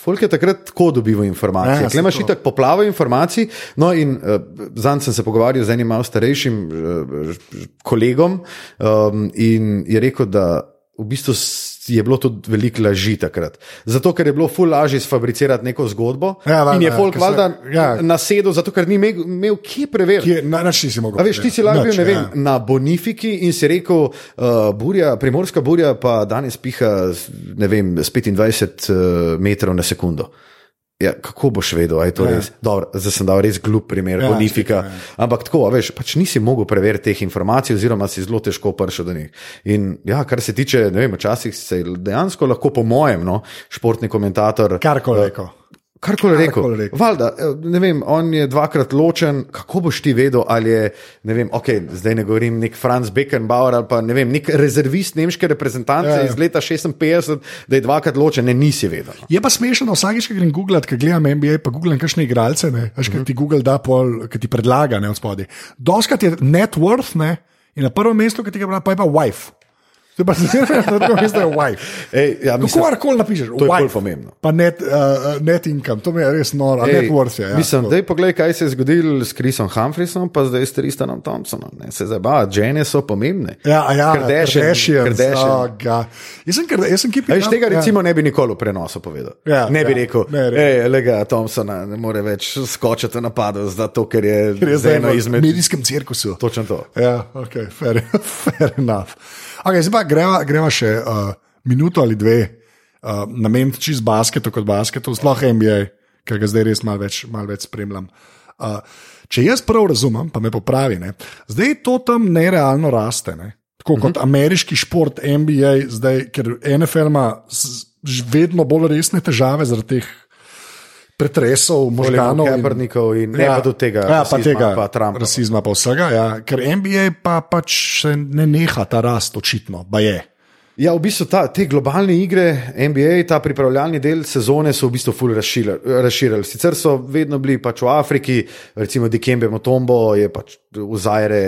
Folk je takrat tako dobival informacije. Ja, Klemaš itak poplavo informacij. No, in uh, zanj sem se pogovarjal z enim malo starejšim uh, kolegom um, in je rekel, da v bistvu je bilo tudi veliko laži takrat. Zato, ker je bilo ful lažje sfabricirati neko zgodbo. Ja, valda, in je folk valjda ja. nasedel, zato ker ni imel, imel kje preveriti. Na naši si mogel. A veš, ti si lahko bil ja. na Bonifiki in si rekel, uh, burja, primorska burja pa danes piha vem, s 25 uh, metrov na sekundo. Ja, kako boš vedel, da je to ja. res? Dobro, zdaj sem dal res glup primer, ja, bonifika. Ja. Ampak tako, veš, pač nisi mogel preveriti teh informacij, oziroma si zelo težko prišel do njih. In ja, kar se tiče, ne vem, včasih se dejansko lahko, po mojem, no, športni komentator. Karkoli rekel. Kar koli rekel. rekel. Valda, ne vem, on je dvakrat ločen, kako boš ti vedel, ali je, ne vem, ok, zdaj ne govorim nek Franz Beckenbauer ali pa ne vem, nek rezervist nemške reprezentance ja, ja. iz leta 56, da je dvakrat ločen, ne nisi vedel. Je pa smešno, vsakeč, ko grem googlat, ko gledam NBA, pa googlam kakšne igralce, ne, veš, uh -huh. ti Google da pol, ki ti predlaga, ne, od spodaj. Doskrat je net worth, ne, in na prvem mestu, ki ti ga pravi, pa je pa wife. To je pa zelo *laughs* enostavno, da je wife. Ja, Kako koli napišeš, to je bolj pomembno. Pa net, uh, net income, to mi je res noro, net worth je. Ja, mislim, da je pogled, kaj se je zgodilo s Chrisom Humphreysom, pa zdaj s Tristanom Thompsonom. Ne. Se zabava, žene so pomembne. Ja, ja, Kardashian. Oh, jaz sem, jaz sem kipi. Veš, tega ja. recimo ne bi nikoli v prenosu povedal. Ja, ne bi ja, rekel, hej, lega Thompsona ne more več skočiti v napadu, zato ker je, je zdaj eno izmed. Medijskem cirkusu. Točno to. Ja, ok, fair, *laughs* fair enough. Okay, zdaj pa greva, greva še uh, minuto ali dve uh, nameniti čist basketu kot basketu, sploh NBA, ker ga zdaj res malo več, mal več spremljam. Uh, če jaz prav razumem, pa me popravi, ne, zdaj to tam nerealno raste. Ne. Tako kot uh mhm. -huh. ameriški šport, NBA, zdaj, ker NFL ima vedno bolj resne težave zaradi teh pretresov, možganov, kabrnikov in, in ja, do tega, ja, rasizma, pa tega pa Trumpa. rasizma, pa vsega. Ja. Ker NBA pa pač ne neha ta rast, očitno, pa je. Ja, v bistvu ta, te globalne igre, NBA, ta pripravljalni del sezone so v bistvu fully razširili. Sicer so vedno bili pač v Afriki, recimo Dikembe Motombo je pač v Zajre,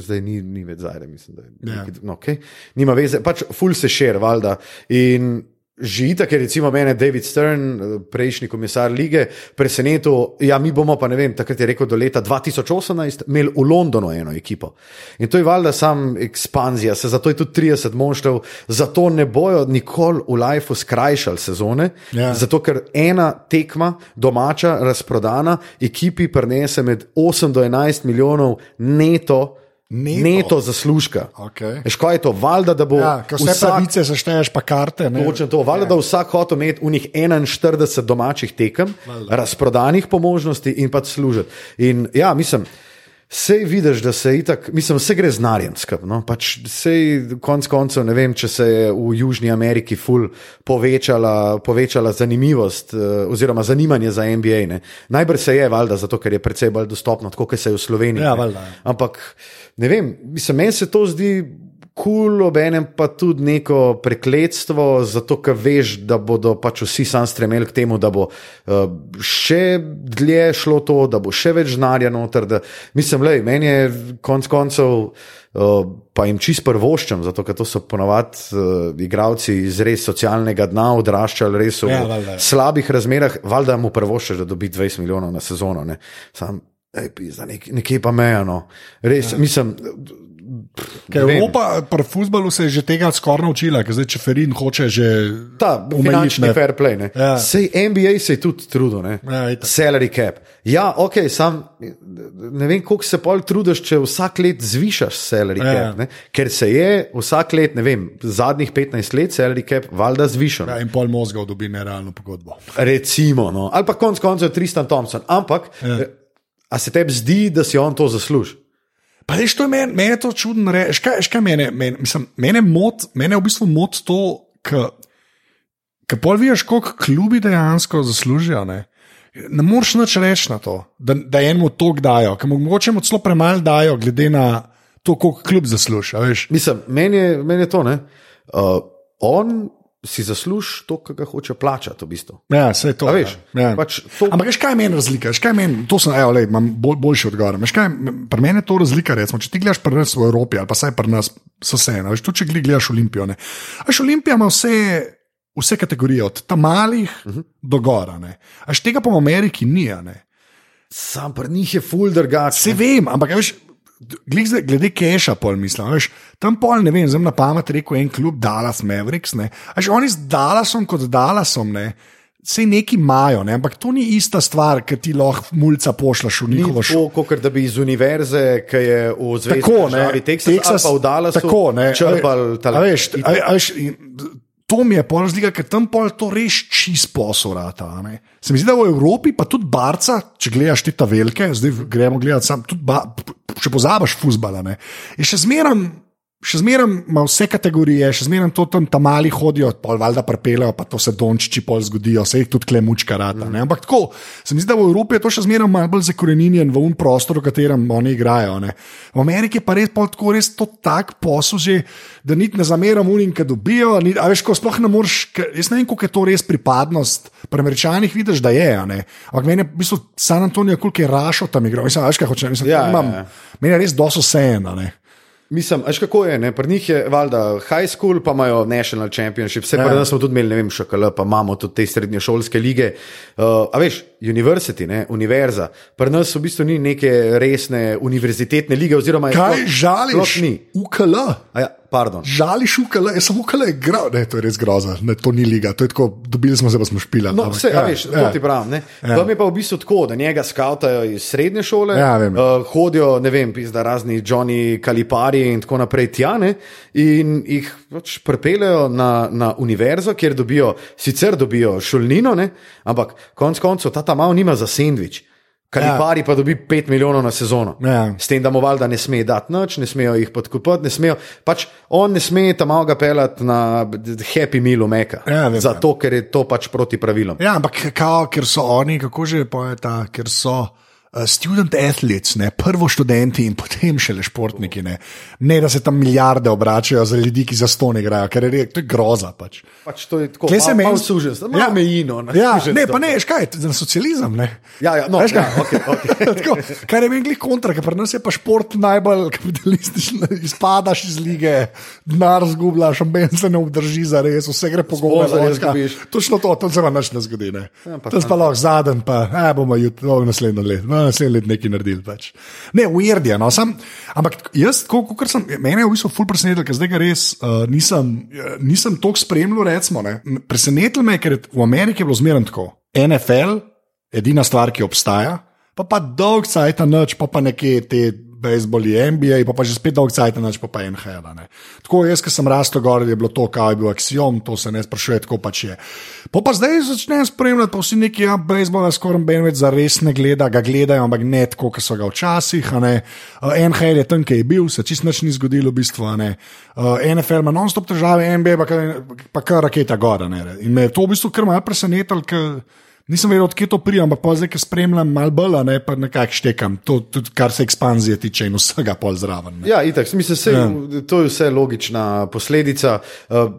zdaj ni, ni več Zajre, mislim, da je. Ja. No, okay. Nima veze, pač full se šir, valjda. In Že tako je, recimo, mene David Stern, prejšnji komisar lige, presenetil. Ja, mi bomo pa, ne vem, takrat je rekel, do leta 2018 imeli v Londonu eno ekipo. In to je valjda sam ekspanzija, se zato je tudi 30 moštev, zato ne bojo nikoli v Lifeu skrajšali sezone, ja. zato ker ena tekma, domača, razprodana, ekipi prenese med 8 do 11 milijonov neto. Neto, neto zaslužka. Okay. Škoda je to, valjda, da bo. Ja, vse vsak, pravice zašteješ, pa karte. Točno to, valjda, ja. da vsak hotel imeti v njih 41 domačih tekem, valda. razprodanih po možnosti in pa služiti. In ja, mislim. Sej vidiš, da se itak, mislim, vse gre z narjem skupaj. No? Pač sej konc koncev ne vem, če se je v Južni Ameriki ful povečala, povečala zanimivost uh, oziroma zanimanje za NBA. Ne? Najbrž se je, valjda, zato ker je precej bolj dostopno, kot se je v Sloveniji. Ja, valjda. Ampak ne vem, mislim, meni se to zdi kul, cool, obenem pa tudi neko prekletstvo, zato ker veš, da bodo pač vsi sam stremeli k temu, da bo uh, še dlje šlo to, da bo še več znarja noter. Da, mislim, le, meni je konec koncev. Uh, pa jim čist prvoščam, zato ker to so ponovadi uh, igravci iz res socialnega dna, odraščali res v ja, valda. slabih razmerah, valjda mu prvoščaš, da dobi 20 milijonov na sezono. Ne. Sam, ej, pizda, nek, nekje pa mejano. Res, ja. mislim, Ker. Evropa pri futbalu se je že tega skoraj naučila, ker zdaj če Ferin hoče že Ta finančni ne. fair play. Ne. Ja. Sej NBA se je tudi trudil. Ne. Ja, itak. Salary cap. Ja, ok, sam ne vem, koliko se pol trudiš, če vsak let zvišaš salary Ja. cap. Ne. Ker se je vsak let, ne vem, zadnjih 15 let salary cap valjda zvišal. Ja, in pol možgov dobi nerealno pogodbo. Recimo, no. ali pa konec koncev Tristan Thompson. Ampak, ja. a se tebi zdi, da si on to zasluži? Pa veš, to je meni, meni je to čudno reči. Škaj, škaj mene, mene, mislim, mene, mot, mene v bistvu mot to, ker pol vidiš, koliko klubi dejansko zaslužijo. Ne, ne moreš nič reči na to, da, da enemu to dajo, ker mu mogoče mu celo premalo dajo, glede na to, koliko klub zasluži. a veš. Mislim, meni je, meni je to. Uh, on si zasluži to, kar ga hoče plačati, v bistvu. Ja, vse je to. A veš, ja. Ja. pač to- Ampak, veš, kaj meni razlika? Veš, kaj meni, to sem, evo, lej, imam bolj, boljši odgovor. Veš, kaj, pri meni je to razlika. Recimo, če ti gledaš pri nas v Evropi ali pa saj pri nas, so vse eno. Veš, tudi če gledaš Olimpijo. Ne. Veš, Olimpija ima vse, vse kategorije, od tam malih uh -huh. do gora. ne. A Veš, tega pa v Ameriki ni. Sam pri njih je full drugače. Se vem, ampak veš. Glede keša, pol mislim, veš, tam pol ne vem, zdaj na pamet rekel en klub Dallas Mavericks. Ne, a veš, oni z Dallasom kot Dallasom, ne, Sej neki imajo, ne? ampak to ni ista stvar, ki ti lahko mulca pošljaš v njihovo šolo. tako, kot da bi iz univerze, ki je v zvezdni Tako, ne, Teksas, ali pa v Dallasu tako, ne, črpali a To mi je pol razlika, ker tam pol to res čist posel rata. a ne. Se mi zdi, da v Evropi pa tudi barca, če gledaš te ta velike, zdaj gremo gledati sam, tudi ba, še pozabaš fusbala, je še zmeraj. Še zmeraj ima vse kategorije, še zmeraj to tam ta mali hodijo, pol valjda prepelejo, pa to se dončiči pol zgodijo, se jih tudi klemučka rata. Mm. Ampak tako, se mi zdi, da v Evropi je to še zmeraj malo bolj zakoreninjen v un prostor, v katerem oni igrajo. Ne. V Ameriki pa res pol tako res to tak posel že, da niti ne zameram unim, ki dobijo. Ni, a veš, ko sploh ne moreš, jaz ne vem, koliko je to res pripadnost. Pri američanih vidiš, da je, a ne. Ampak meni je v bistvu San Antonijo, koliko je rašo tam igral. Mislim, veš, kaj hočem, mislim, Ja, imam, ja, ja, meni je res dosto vseeno. Mislim, veš kako je, ne? pri njih je valjda high school, pa imajo national championship, vse Ja. pri nas smo tudi imeli, ne vem, šakala, pa imamo tudi te srednješolske lige. Uh, a veš, university, ne? univerza, pri nas v bistvu ni neke resne univerzitetne lige, je Kaj žališ? UKL. Ja, pardon. Žališ UKL, jaz sem UKL igral, ne, to je res groza, ne, to ni liga, to je tako, dobili smo se, pa smo špila. No, vse, ja, veš, to ti pravim. ne. Tam je pa v bistvu tako, da njega skautajo iz srednje šole, Ja, vem. uh, hodijo, ne vem, pizda razni Johnny Kalipari in tako naprej tjane in jih pač prepeljejo na, na univerzo, kjer dobijo, sicer dobijo šolnino, ne, ampak konec koncev ta tam malo nima za sendvič. Kalipari ja. pa dobi 5 milijonov na sezono. Ja. S tem, da mu valjda ne sme dati nič, ne smejo jih podkupati, ne smejo. Pač on ne sme tam malo ga pelati na Happy Meal Meka. Ja, vem, zato, ker je to pač proti pravilom. Ja, ampak kao, ker so oni, kako že pojeta, ker so. Uh, student athletes, ne, prvo študenti in potem šele športniki. Ne. ne, da se tam milijarde obračajo za ljudi, ki za sto ne igrajo, ker je, re- to je groza. Pač. Pač to je tako, Kje se meni- suženstvo, malo ja. mejino. na Ja, ne, pa ne, veš kaj, za socializem. Ne. Ja, ja, no, Veš ja, okay, okay. *laughs* Tako, kar je meni kontra, ker pri nas je pa šport najbolj kapitalističen, izpadaš iz lige, denar zgubljaš, amben se ne obdrži za res, vse gre po izgubiš. Točno to, to se vam nič ne zgodi. Ne. Ja, je pa lahko zadnji, pa a, bomo jutri, no, naslednjo let, naslednjo let nekaj naredili. Pač. Ne, weird je, no, sam, ampak jaz, kot sem, mene je v bistvu ful presenetil, ker zdaj ga res uh, nisem, uh, nisem toliko spremljal, recimo. Ne. Presenetilo me je, ker v Ameriki je bilo zmerno tako. NFL, edina stvar, ki obstaja, pa pa dolg cajt, noč, pa pa nekje te bejzboli, NBA, pa pa že spet dolg cajt, noč, pa pa NHL. Ne. Tako jaz, ki sem rastel gor, je bilo to, kaj je bil axiom, to se ne sprašuje, tako pač je. Pa pa zdaj začnem spremljati, pa vsi neki, ja, bejzbol, skoraj ben več za res ne gleda, ga gledajo, ampak ne tako, kot so ga včasih. NHL je tam, ki je bil, se čist nič ni zgodilo, v bistvu. Uh, NFL ima non-stop težave, NBA pa, pa kar raketa gora. ne. In me je to v bistvu kar malo presenetilo, ker nisem vedel, odkje to prija, ampak pa zdaj, ki spremljam malo bolj, ne pa nekako štekam, to, tudi kar se ekspanzije tiče in vsega pol zraven. ne. Ja, itak, mislim, se, ja. to je vse logična posledica. Uh,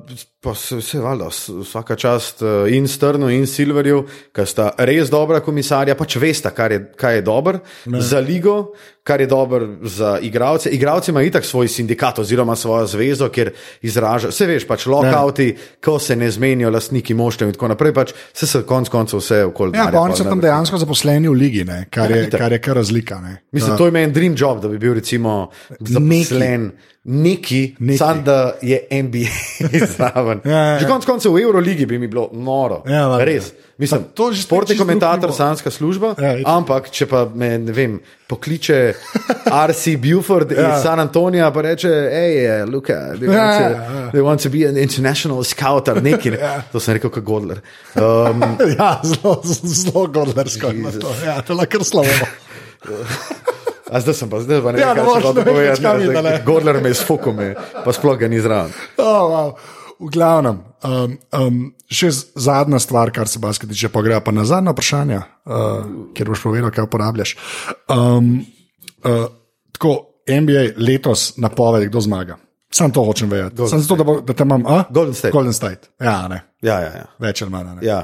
pa se vse valjda, vs- vsaka čast uh, in Strnu in Silverju, ki sta res dobra komisarja, pač veste, kar je, kaj je dobro za ligo, kar je dobro za igralce. Igralci imajo itak svoj sindikat oziroma svojo zvezo, kjer izražajo, vse veš, pač lokauti, ko se ne zmenijo lastniki moštev in tako naprej, pač se se konc koncev vse okoli. Ja, pa oni so tam dejansko zaposleni v ligi, ne, kar, Ja, je, itak. kar je kar razlika. Ne. Mislim, to je meni dream job, da bi bil recimo zaposlen neki, Neki. sam da je NBA *laughs* zraven. Ja, ja, ja. Že konec koncev v Euroligi bi mi bilo noro. Ja, valjda. Res. Mislim, Pa to že športni komentator, sanska služba. Ja, itak. ampak, če pa me vem, pokliče *laughs* R.C. Buford Ja. iz San Antonija, pa reče: hej, Luka, they, Ja, want to- ja, ja. they want to be an international scout ali nekaj. Ne? *laughs* To sem rekel, kot Godler. Um, Ja, zelo, zelo godlersko je to. Ja, to je lahko slovo. A zdaj sem pa, zdaj pa ne Ja, vem, kaj moreš, se ne, dale. zdaj Godler me je sfukal, pa sploh ga ni zraven. Oh, wow. V glavnem, um, um, še zadnja stvar, kar se basket tiče, pa gre pa na zadnja vprašanja, uh, ker boš povedal, kaj uporabljaš. Um, uh, tako, NBA letos napovedi, kdo zmaga. Sam to hočem vedeti. Sam zato, da, bo, da te imam. A? Golden State. Golden State. Ja, ne. Ja, ja, ja. Več ali manj. ja.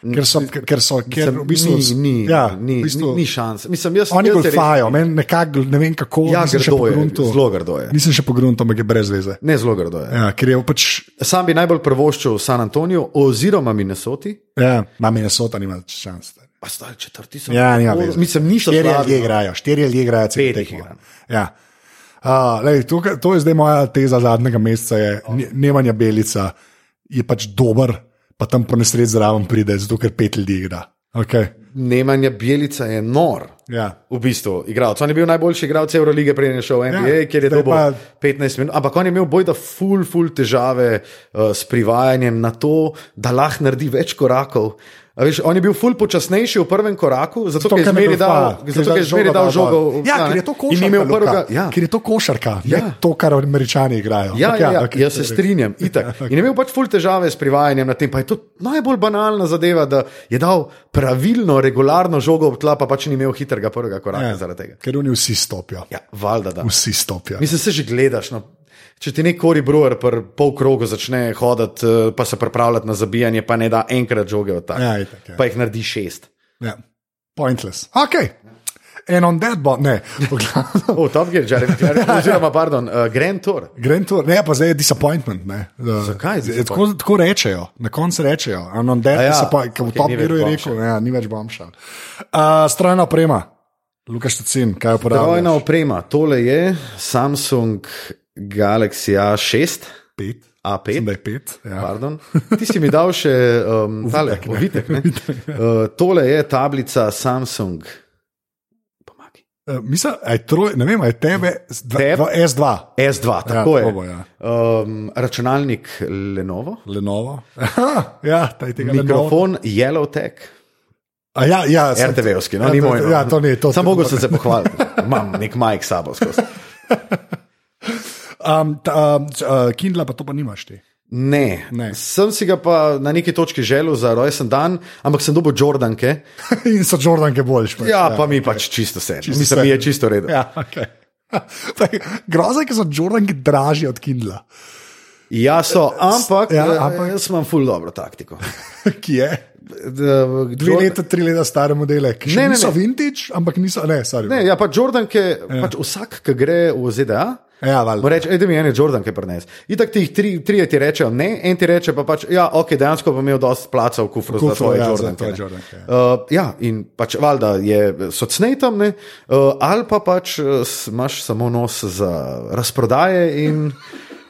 Ker so, ker so, ker v bistvu, ni, ni, ja, ni, v bistvu, ni, ni šans. Mislim, jaz, Oni jaz se res- golfajo, meni nekako ne vem kako. Ja, grdo je, zelo grdo je. Nisem še pogruntal, ampak je brez veze. Ne zelo grdo je. Ja, ker je pač, Sam bi najbolj prvoščil San Antoniju oziroma Minnesoti. ja, ima Minnesota, nima šans. Pa stari četrti so. Ja, nima O, veze. Mislim, niso Štiri slabi. ljudje no. igrajo, štiri ljudje igrajo, celo Pet jih tekmo. igra. Ja. Uh, lej, to, to je zdaj moja teza zadnjega meseca. Je, ne- Nemanja Belica je pač dober, pa tam po nesreči zraven pride, zato ker pet ljudi igra. Okay. Nemanja Bjelica je nor. Ja. V bistvu, igralec. On je bil najboljši igralec Eurolige, preden je šel v NBA, Ja, kjer je dobil pa... 15 minut. Ampak on je imel bojda ful, ful težave uh, s privajanjem na to, da lahko naredi več korakov. A Veš, on je bil ful počasnejši v prvem koraku, zato, zato je zmeri dal, zato, je zmeri dal žogo. Ja, ker je to košarka. prvega. Ja. Ker je to košarka, ja. Ja. ne to, kar američani igrajo. Ja, Ampak ja, ja, okej, jaz se strinjam. Itak. *laughs* In je imel pač ful težave s privajanjem na tem. Pa je to najbolj banalna zadeva, da je dal pravilno, regularno žogo v tla, pa pač ni imel hitrega prvega koraka Ja, zaradi tega. ker oni vsi stopijo. Ja, valjda da. Vsi stopijo. Mislim, se že gledaš. No. Če ti nek Kori Brewer pri pol krogu začne hoditi, eh, pa se pripravljati na zabijanje, pa ne da enkrat žoge od tam. Ja, itak, ja. Pa jih naredi šest. Ja. Pointless. Ok. And on that bot, ne, *laughs* v glavnem. O, Top Gear, Jeremy Clark, *laughs* oziroma, pardon, uh, Grand Tour. Grem to, ne, pa zdaj je disappointment. Ne. Uh, Zakaj je Tako, tako rečejo, na koncu rečejo. And on that A ja, disappointment, ker v top miru je rekel, ja, ni več bombshell. Uh, strojna oprema, Lukaš Tacin, kaj uporabljaš? Strojna oprema, tole je Samsung Galaxy A6. Pet. A5. Mislim, da je pet. Ja. Pardon. Ti si mi dal še um, tale, ovitek. ne? Uh, tole je tablica Samsung. Pomagi. Uh, mislim, a je troj, ne vem, a je tebe, dva, Teb? dva, S2, S2, tako to je. bo, ja. Um, računalnik Lenovo, Lenovo. Aha, ja, tega Lenovo. mikrofon Yellowtech, A ja, ja, RTV-ovski, no, Ja, ni moj. no. Ja, to ni to. Sam mogel sem se pohvaliti. Imam nek majk sabo skozi. *laughs* Um, ta, um, uh, Kindla pa to pa nimaš ti. Ne. Ne. Sem si ga pa na neki točki želel za rojsten dan, ampak sem dobil Jordanke. *laughs* In so Jordanke boljš. pač, Ja, pa mi pač čisto vse. Čisto Mislim, mi vseeno. *laughs* je čisto redo. Ja, okay. Groza, ker so Jordanke dražji od Kindla. Ja, so, ampak, Ja, ja, ampak- jaz imam ful dobro taktiko. Ki je? D- Dve Jordan- leta, tri leta stare modele, ki Ne, ne, niso ne. vintage, ampak niso. Ne, sorry. Ne, ja, pa Jordanke, ja. pač vsak, ki gre v ZDA. Ja, reče, da mi ene Jordanke prines. Itak ti jih tri, trije ti rečejo ne, en ti reče pa pač, ja, ok, dejansko bom imel dosti placa v kufru, Kufru, za svoje ja, za Jordanke. tvoje ne. Jordanke, ja. Uh, ja, in pač valjda je socnej tam, ne, uh, ali pa pač uh, imaš samo nos za razprodaje in.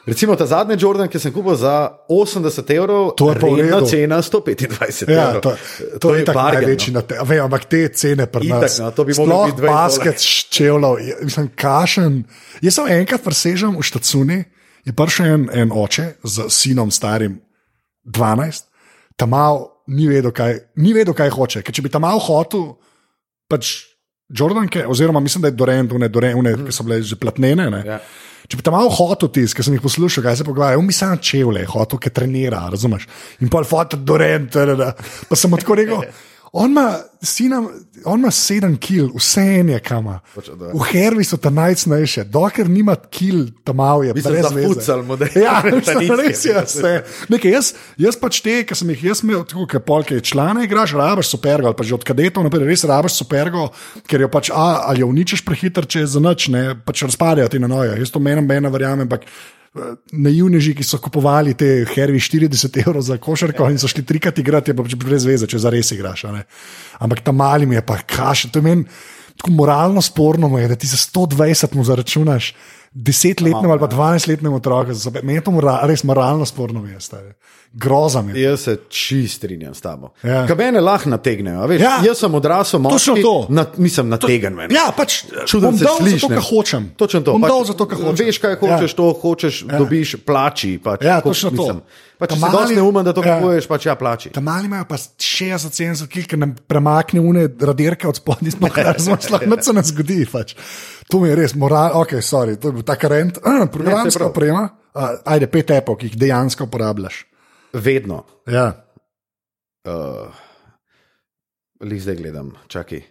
Recimo ta zadnji Jordan, ki sem kupil za 80 evrov, To je redu. cena 125 Ja, evrov. to, to je tako bargain, največji no. na te. Vem, ampak te cene pri Itak, nas. no, to bi moglo biti 20 basket je- mislim, kašen. Jaz sem enkrat presežem v štacuni, je prišel en, en oče z sinom starim 12, tam mal ni vedel, kaj, ni vedel, kaj hoče. Ker če bi tam mal hotel, pač Jordanke, oziroma mislim, da je Dorent, une, Dorent, une, ki so bile že platnene. ne. Ja. Če bi tam malo hotel tisk, ki sem jih poslušal, kaj se pogovarja, mi samo čevlje, hotel, ki trenira, razumeš? In pol foto Dorent, pa sem tako rekel. On ima, sina, on ima sedem kil, vse en je kama. V Hervi so ta najcnejše, dokler nima kil, tam je. Brez veze. Ja, *laughs* res je. vse. Nekaj, jaz, jaz pač te, ki sem jih jaz imel, tako kot polke člane, igraš, rabiš supergo, ali pa že od kadetov naprej, res rabiš supergo, ker jo pač a, ali jo uničiš prehiter, če je za noč, ne, pač razpadajo ti na nojo. Jaz to menim, mena verjamem, ampak naivneži, ki so kupovali te hervi 40 evrov za košarko in so šli trikrat igrati, je pa pač brez veze, če zares igraš. a ne. Ampak tam mali mi je pa kaš, to je meni tako moralno sporno, je, da ti za 120 mu zaračunaš. Desetletnemu ali pa dvanajstletnemu otroku, za- meni je to mora, res moralno sporno, je stari. Groza mi je. Jaz se čist strinjam s tabo. Ja. Kaj mene lahko nategnejo. Veš, Ja. Jaz sem odrasel, Točno moški, to. Na, mislim, nategen meni. Ja, pač Čudno bom se dal sliši. zato, ker hočem. Točno to. Bom pač, dal zato, ker hočem. Veš, kaj hočeš, ja. to hočeš, ja. dobiš, plači. Pač, Ja, točno to. Pač, če Ta si neumen, da to ja. kupuješ, pač ja, plači. Tam mali imajo pa 60-70 kg, ki nam premakne une radirke od spodnji, sploh ne razumeš, *laughs* nič se ne zgodi. Pač. To mi je res moral, ok, sorry, to je bil tak rent, uh, programska oprema. Uh, ajde, pet epok, ki jih dejansko uporabljaš. Vedno. Ja. Uh, Lih zdaj gledam, čakaj.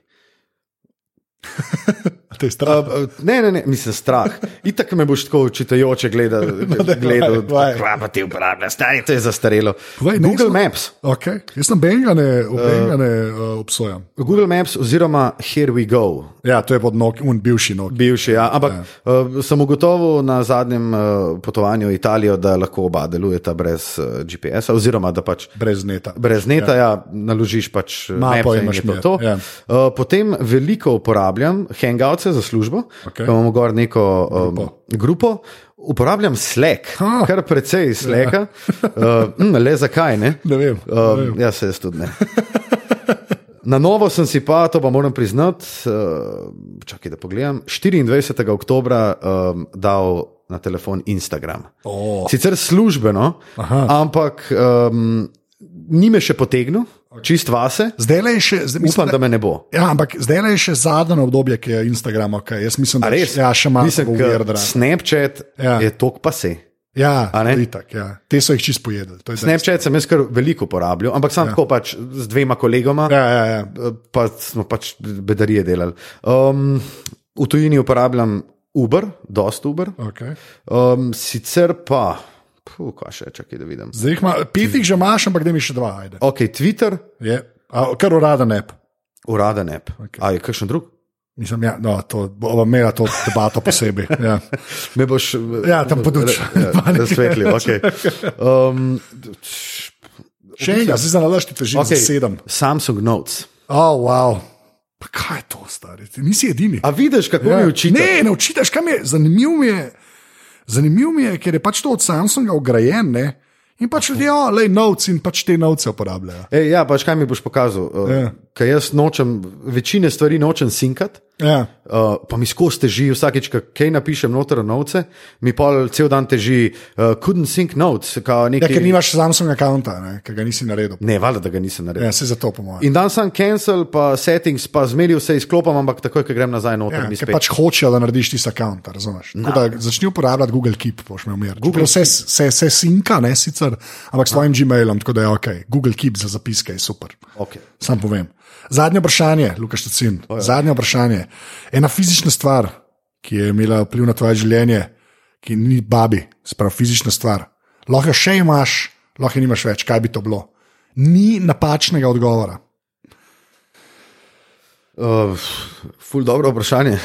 *laughs* To je strah. Uh, ne, ne, ne, mislim, strah. Itak me boš tako učitajoče gledal, *laughs* gledal *laughs* vaj. kva pa ti uporabljaš, stari, to je zastarelo. Povej, Google jaz- Maps. Okay. Jaz sem benga ne, benga ne uh, obsojam. Google Maps oziroma Here We Go. Ja, to je pod Nokia, un bivši Nokia. Bivši, ja. Ampak ja. Uh, sem ugotovil na zadnjem uh, potovanju v Italijo, da lahko oba delujeta brez uh, GPS-a, oziroma da pač Brez neta. brez neta ja. Ja, naložiš pač uh, Mapo in imaš to. ja. Uh, potem veliko uporabljam Hangoutse za službo, okay. imamo gor neko um, grupo. grupo. Uporabljam Slack, Ah. kar precej sleka. Ja. *laughs* Uh, mm, le zakaj ne? Ne vem. Um, ja, se jaz tudi ne. Na novo sem si pa, to pa moram priznati, uh, čakaj, da pogledam, 24. oktober um, dal na telefon Instagram. Oh. Sicer službeno, Aha. ampak um, ni me še potegnil, čist vase, Zdaj je še, zdaj, mislim, upam, da me ne bo. Ja, ampak zdaj je še zadnje obdobje, ki je Instagram. Okay. Jaz mislim, da res? ja, še malo ker weird, raven. Snapchat Ja. je tok pa se. Ja, itak, ja. Te so jih čist pojedli. je. Snapchat sem jaz kar veliko uporabljal, ampak sam ja. tako pač z dvema kolegoma. Ja, ja, ja. pa smo pač bedarije delali. Um, v tujini uporabljam Uber, dosta Uber. Okay. Um, sicer pa, puh, kaj še, čakaj, da vidim. Zdaj jih ima, pet jih že imaš, ampak da mi še dva. Ajde. Ok, Twitter, Je, a, kar uraden app. uraden app. Ok. Okay. A je kakšen drug? Mislim, ja, no, to bomo imeli to debato posebej. Ja. *laughs* Me boš. Ja, tam poduč. Razsvetljiv, *laughs* ok. Um, Še enega, zdaj za nalašti teži okay. sedem. Samsung Notes. Oh, wow. Pa kaj je to, stari? Ti nisi edini. A vidiš, kako Ja. mi učite? Ne, ne učitaš, kam je. Zanimivo mi je, zanimiv mi je, ker je pač to od Samsunga ugrajen. Ne? In pač ljudje, oh, le notes in pač te novce uporabljajo. Ej, ja, pač kaj mi boš pokazal? Uh, Ja. Ker jaz nočem, večine stvari nočem sinkati. Ja. Uh, pa mi skozi teži, vsakeč, kaj napišem noter novce, mi pa cel dan teži, uh, couldn't sync notes. Ja, Neki... ker nimaš Samsung računa, ki ga nisi naredil. Ne, valjda, da ga nisem naredil. Ja, se zato po mojem. In dan sem cancel, pa settings, pa zmeri vse izklopam, ampak takoj, ko grem nazaj noter, Ja, mi ker spet. pač hočejo, da narediš tisti račun, razumeš? Da Začni uporabljati Google Keep, boš imel mir. Google vse, vse, vse sinka, ne sicer, ampak s tvojim Gmailom, tako da je ok. Google Keep za zapiske je super. Okay. Sam povem. Zadnje vprašanje, Lukaš Tacin. Zadnje vprašanje. Ena fizična stvar, ki je imela vpliv na tvoje življenje, ki ni babi, sprav fizična stvar. Lahko jo še imaš, lahko jo nimaš več, kaj bi to bilo. Ni napačnega odgovora. Uh, ful dobro vprašanje,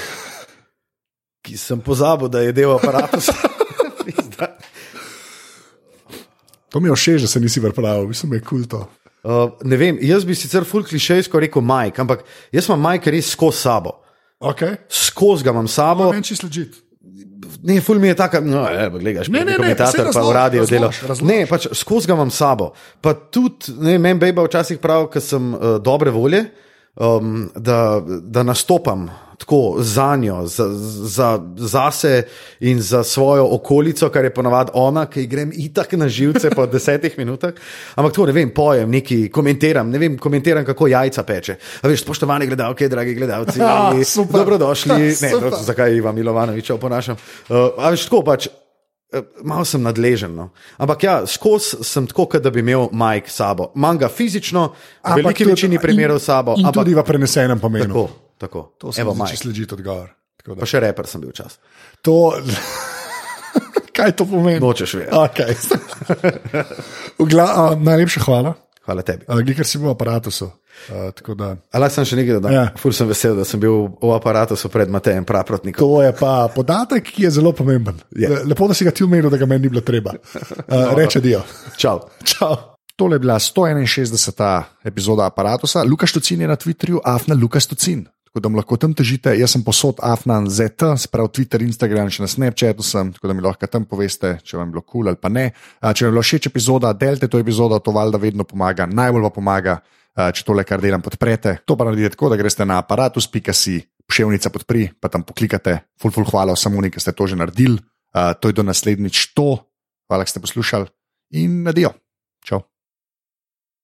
ki sem pozabil, da je del aparata. *laughs* To mi je všeč, da se nisi pripravil, mislim, da je kul cool to. Uh, ne vem, jaz bi sicer ful klišejsko rekel Mike, ampak jaz imam Mike res skozi sabo. Okay. Skozi ga imam sabo. Ne, čisto ležit. Ne, ful mi je tako, no, e, gledaš, Ne, ne, ne, komentator, pa v radiju razloži. Ne, pač skozi ga imam sabo. Pa tudi, ne, meni bejba včasih pravi, ker sem uh, dobre volje, um, da, da nastopam tako za njo, za, za, za se in za svojo okolico, kar je ponavadi ona, ki grem itak na živce po *laughs* desetih minutah. Ampak to ne vem, pojem, neki komentiram, ne vem, komentiram, kako jajca peče. A veš, spoštovani gledalci, dragi gledalci, *laughs* Ja, dobrodošli. *laughs* Ne, to, zakaj Ivan Milovanovič oponašam. Uh, a veš, tako pač. Eh, Malo sem nadležen. No. Ampak ja, skozi sem tako, da bi imel Mike s sabo. Imam ga fizično, v veliki tudi- večini primerov sabo. In, in ampak tudi v prenesenem pomenu. tako, tako. To se mi zdi čisto ležit odgovor. Pa še reper sem bil včasih. To, *laughs* kaj to pomeni? Nočeš vedeti. Okay. *laughs* Najlepša hvala, Hvala tebi. ker si bil v aparatusu. A, tako da, Ali sem še nekaj dodal? Ja. Ful sem vesel, da sem bil v aparatu pred Matejem Praprotnikom. to je pa podatek, ki je zelo pomemben. Le- Lepo, da si ga ti umenil, da ga meni ni bilo treba. Uh, reče dio. Čau. *laughs* Čau. Tole je bila 161. epizoda aparata. Lukaš Tocin je na Twitterju, afna Lukaš Tocin. tako da mi lahko tam težite. Jaz sem posod Afnan ZT, sprav Twitter, Instagram, še na Snapchatu sem, tako da mi lahko tam poveste, če vam je bilo kul cool ali pa ne. Če vam je bilo všeč epizoda, delite to epizodo, to valjda vedno pomaga, najbolj pa pomaga, če tole, kar delam, podprete. To pa naredite tako, da greste na aparatus.si, pševnica podpri, pa tam poklikate, full, full, hvala vsem unim, ki ste to že naredili. To je do naslednjič to, hvala, da ste poslušali in nadijo. Čau.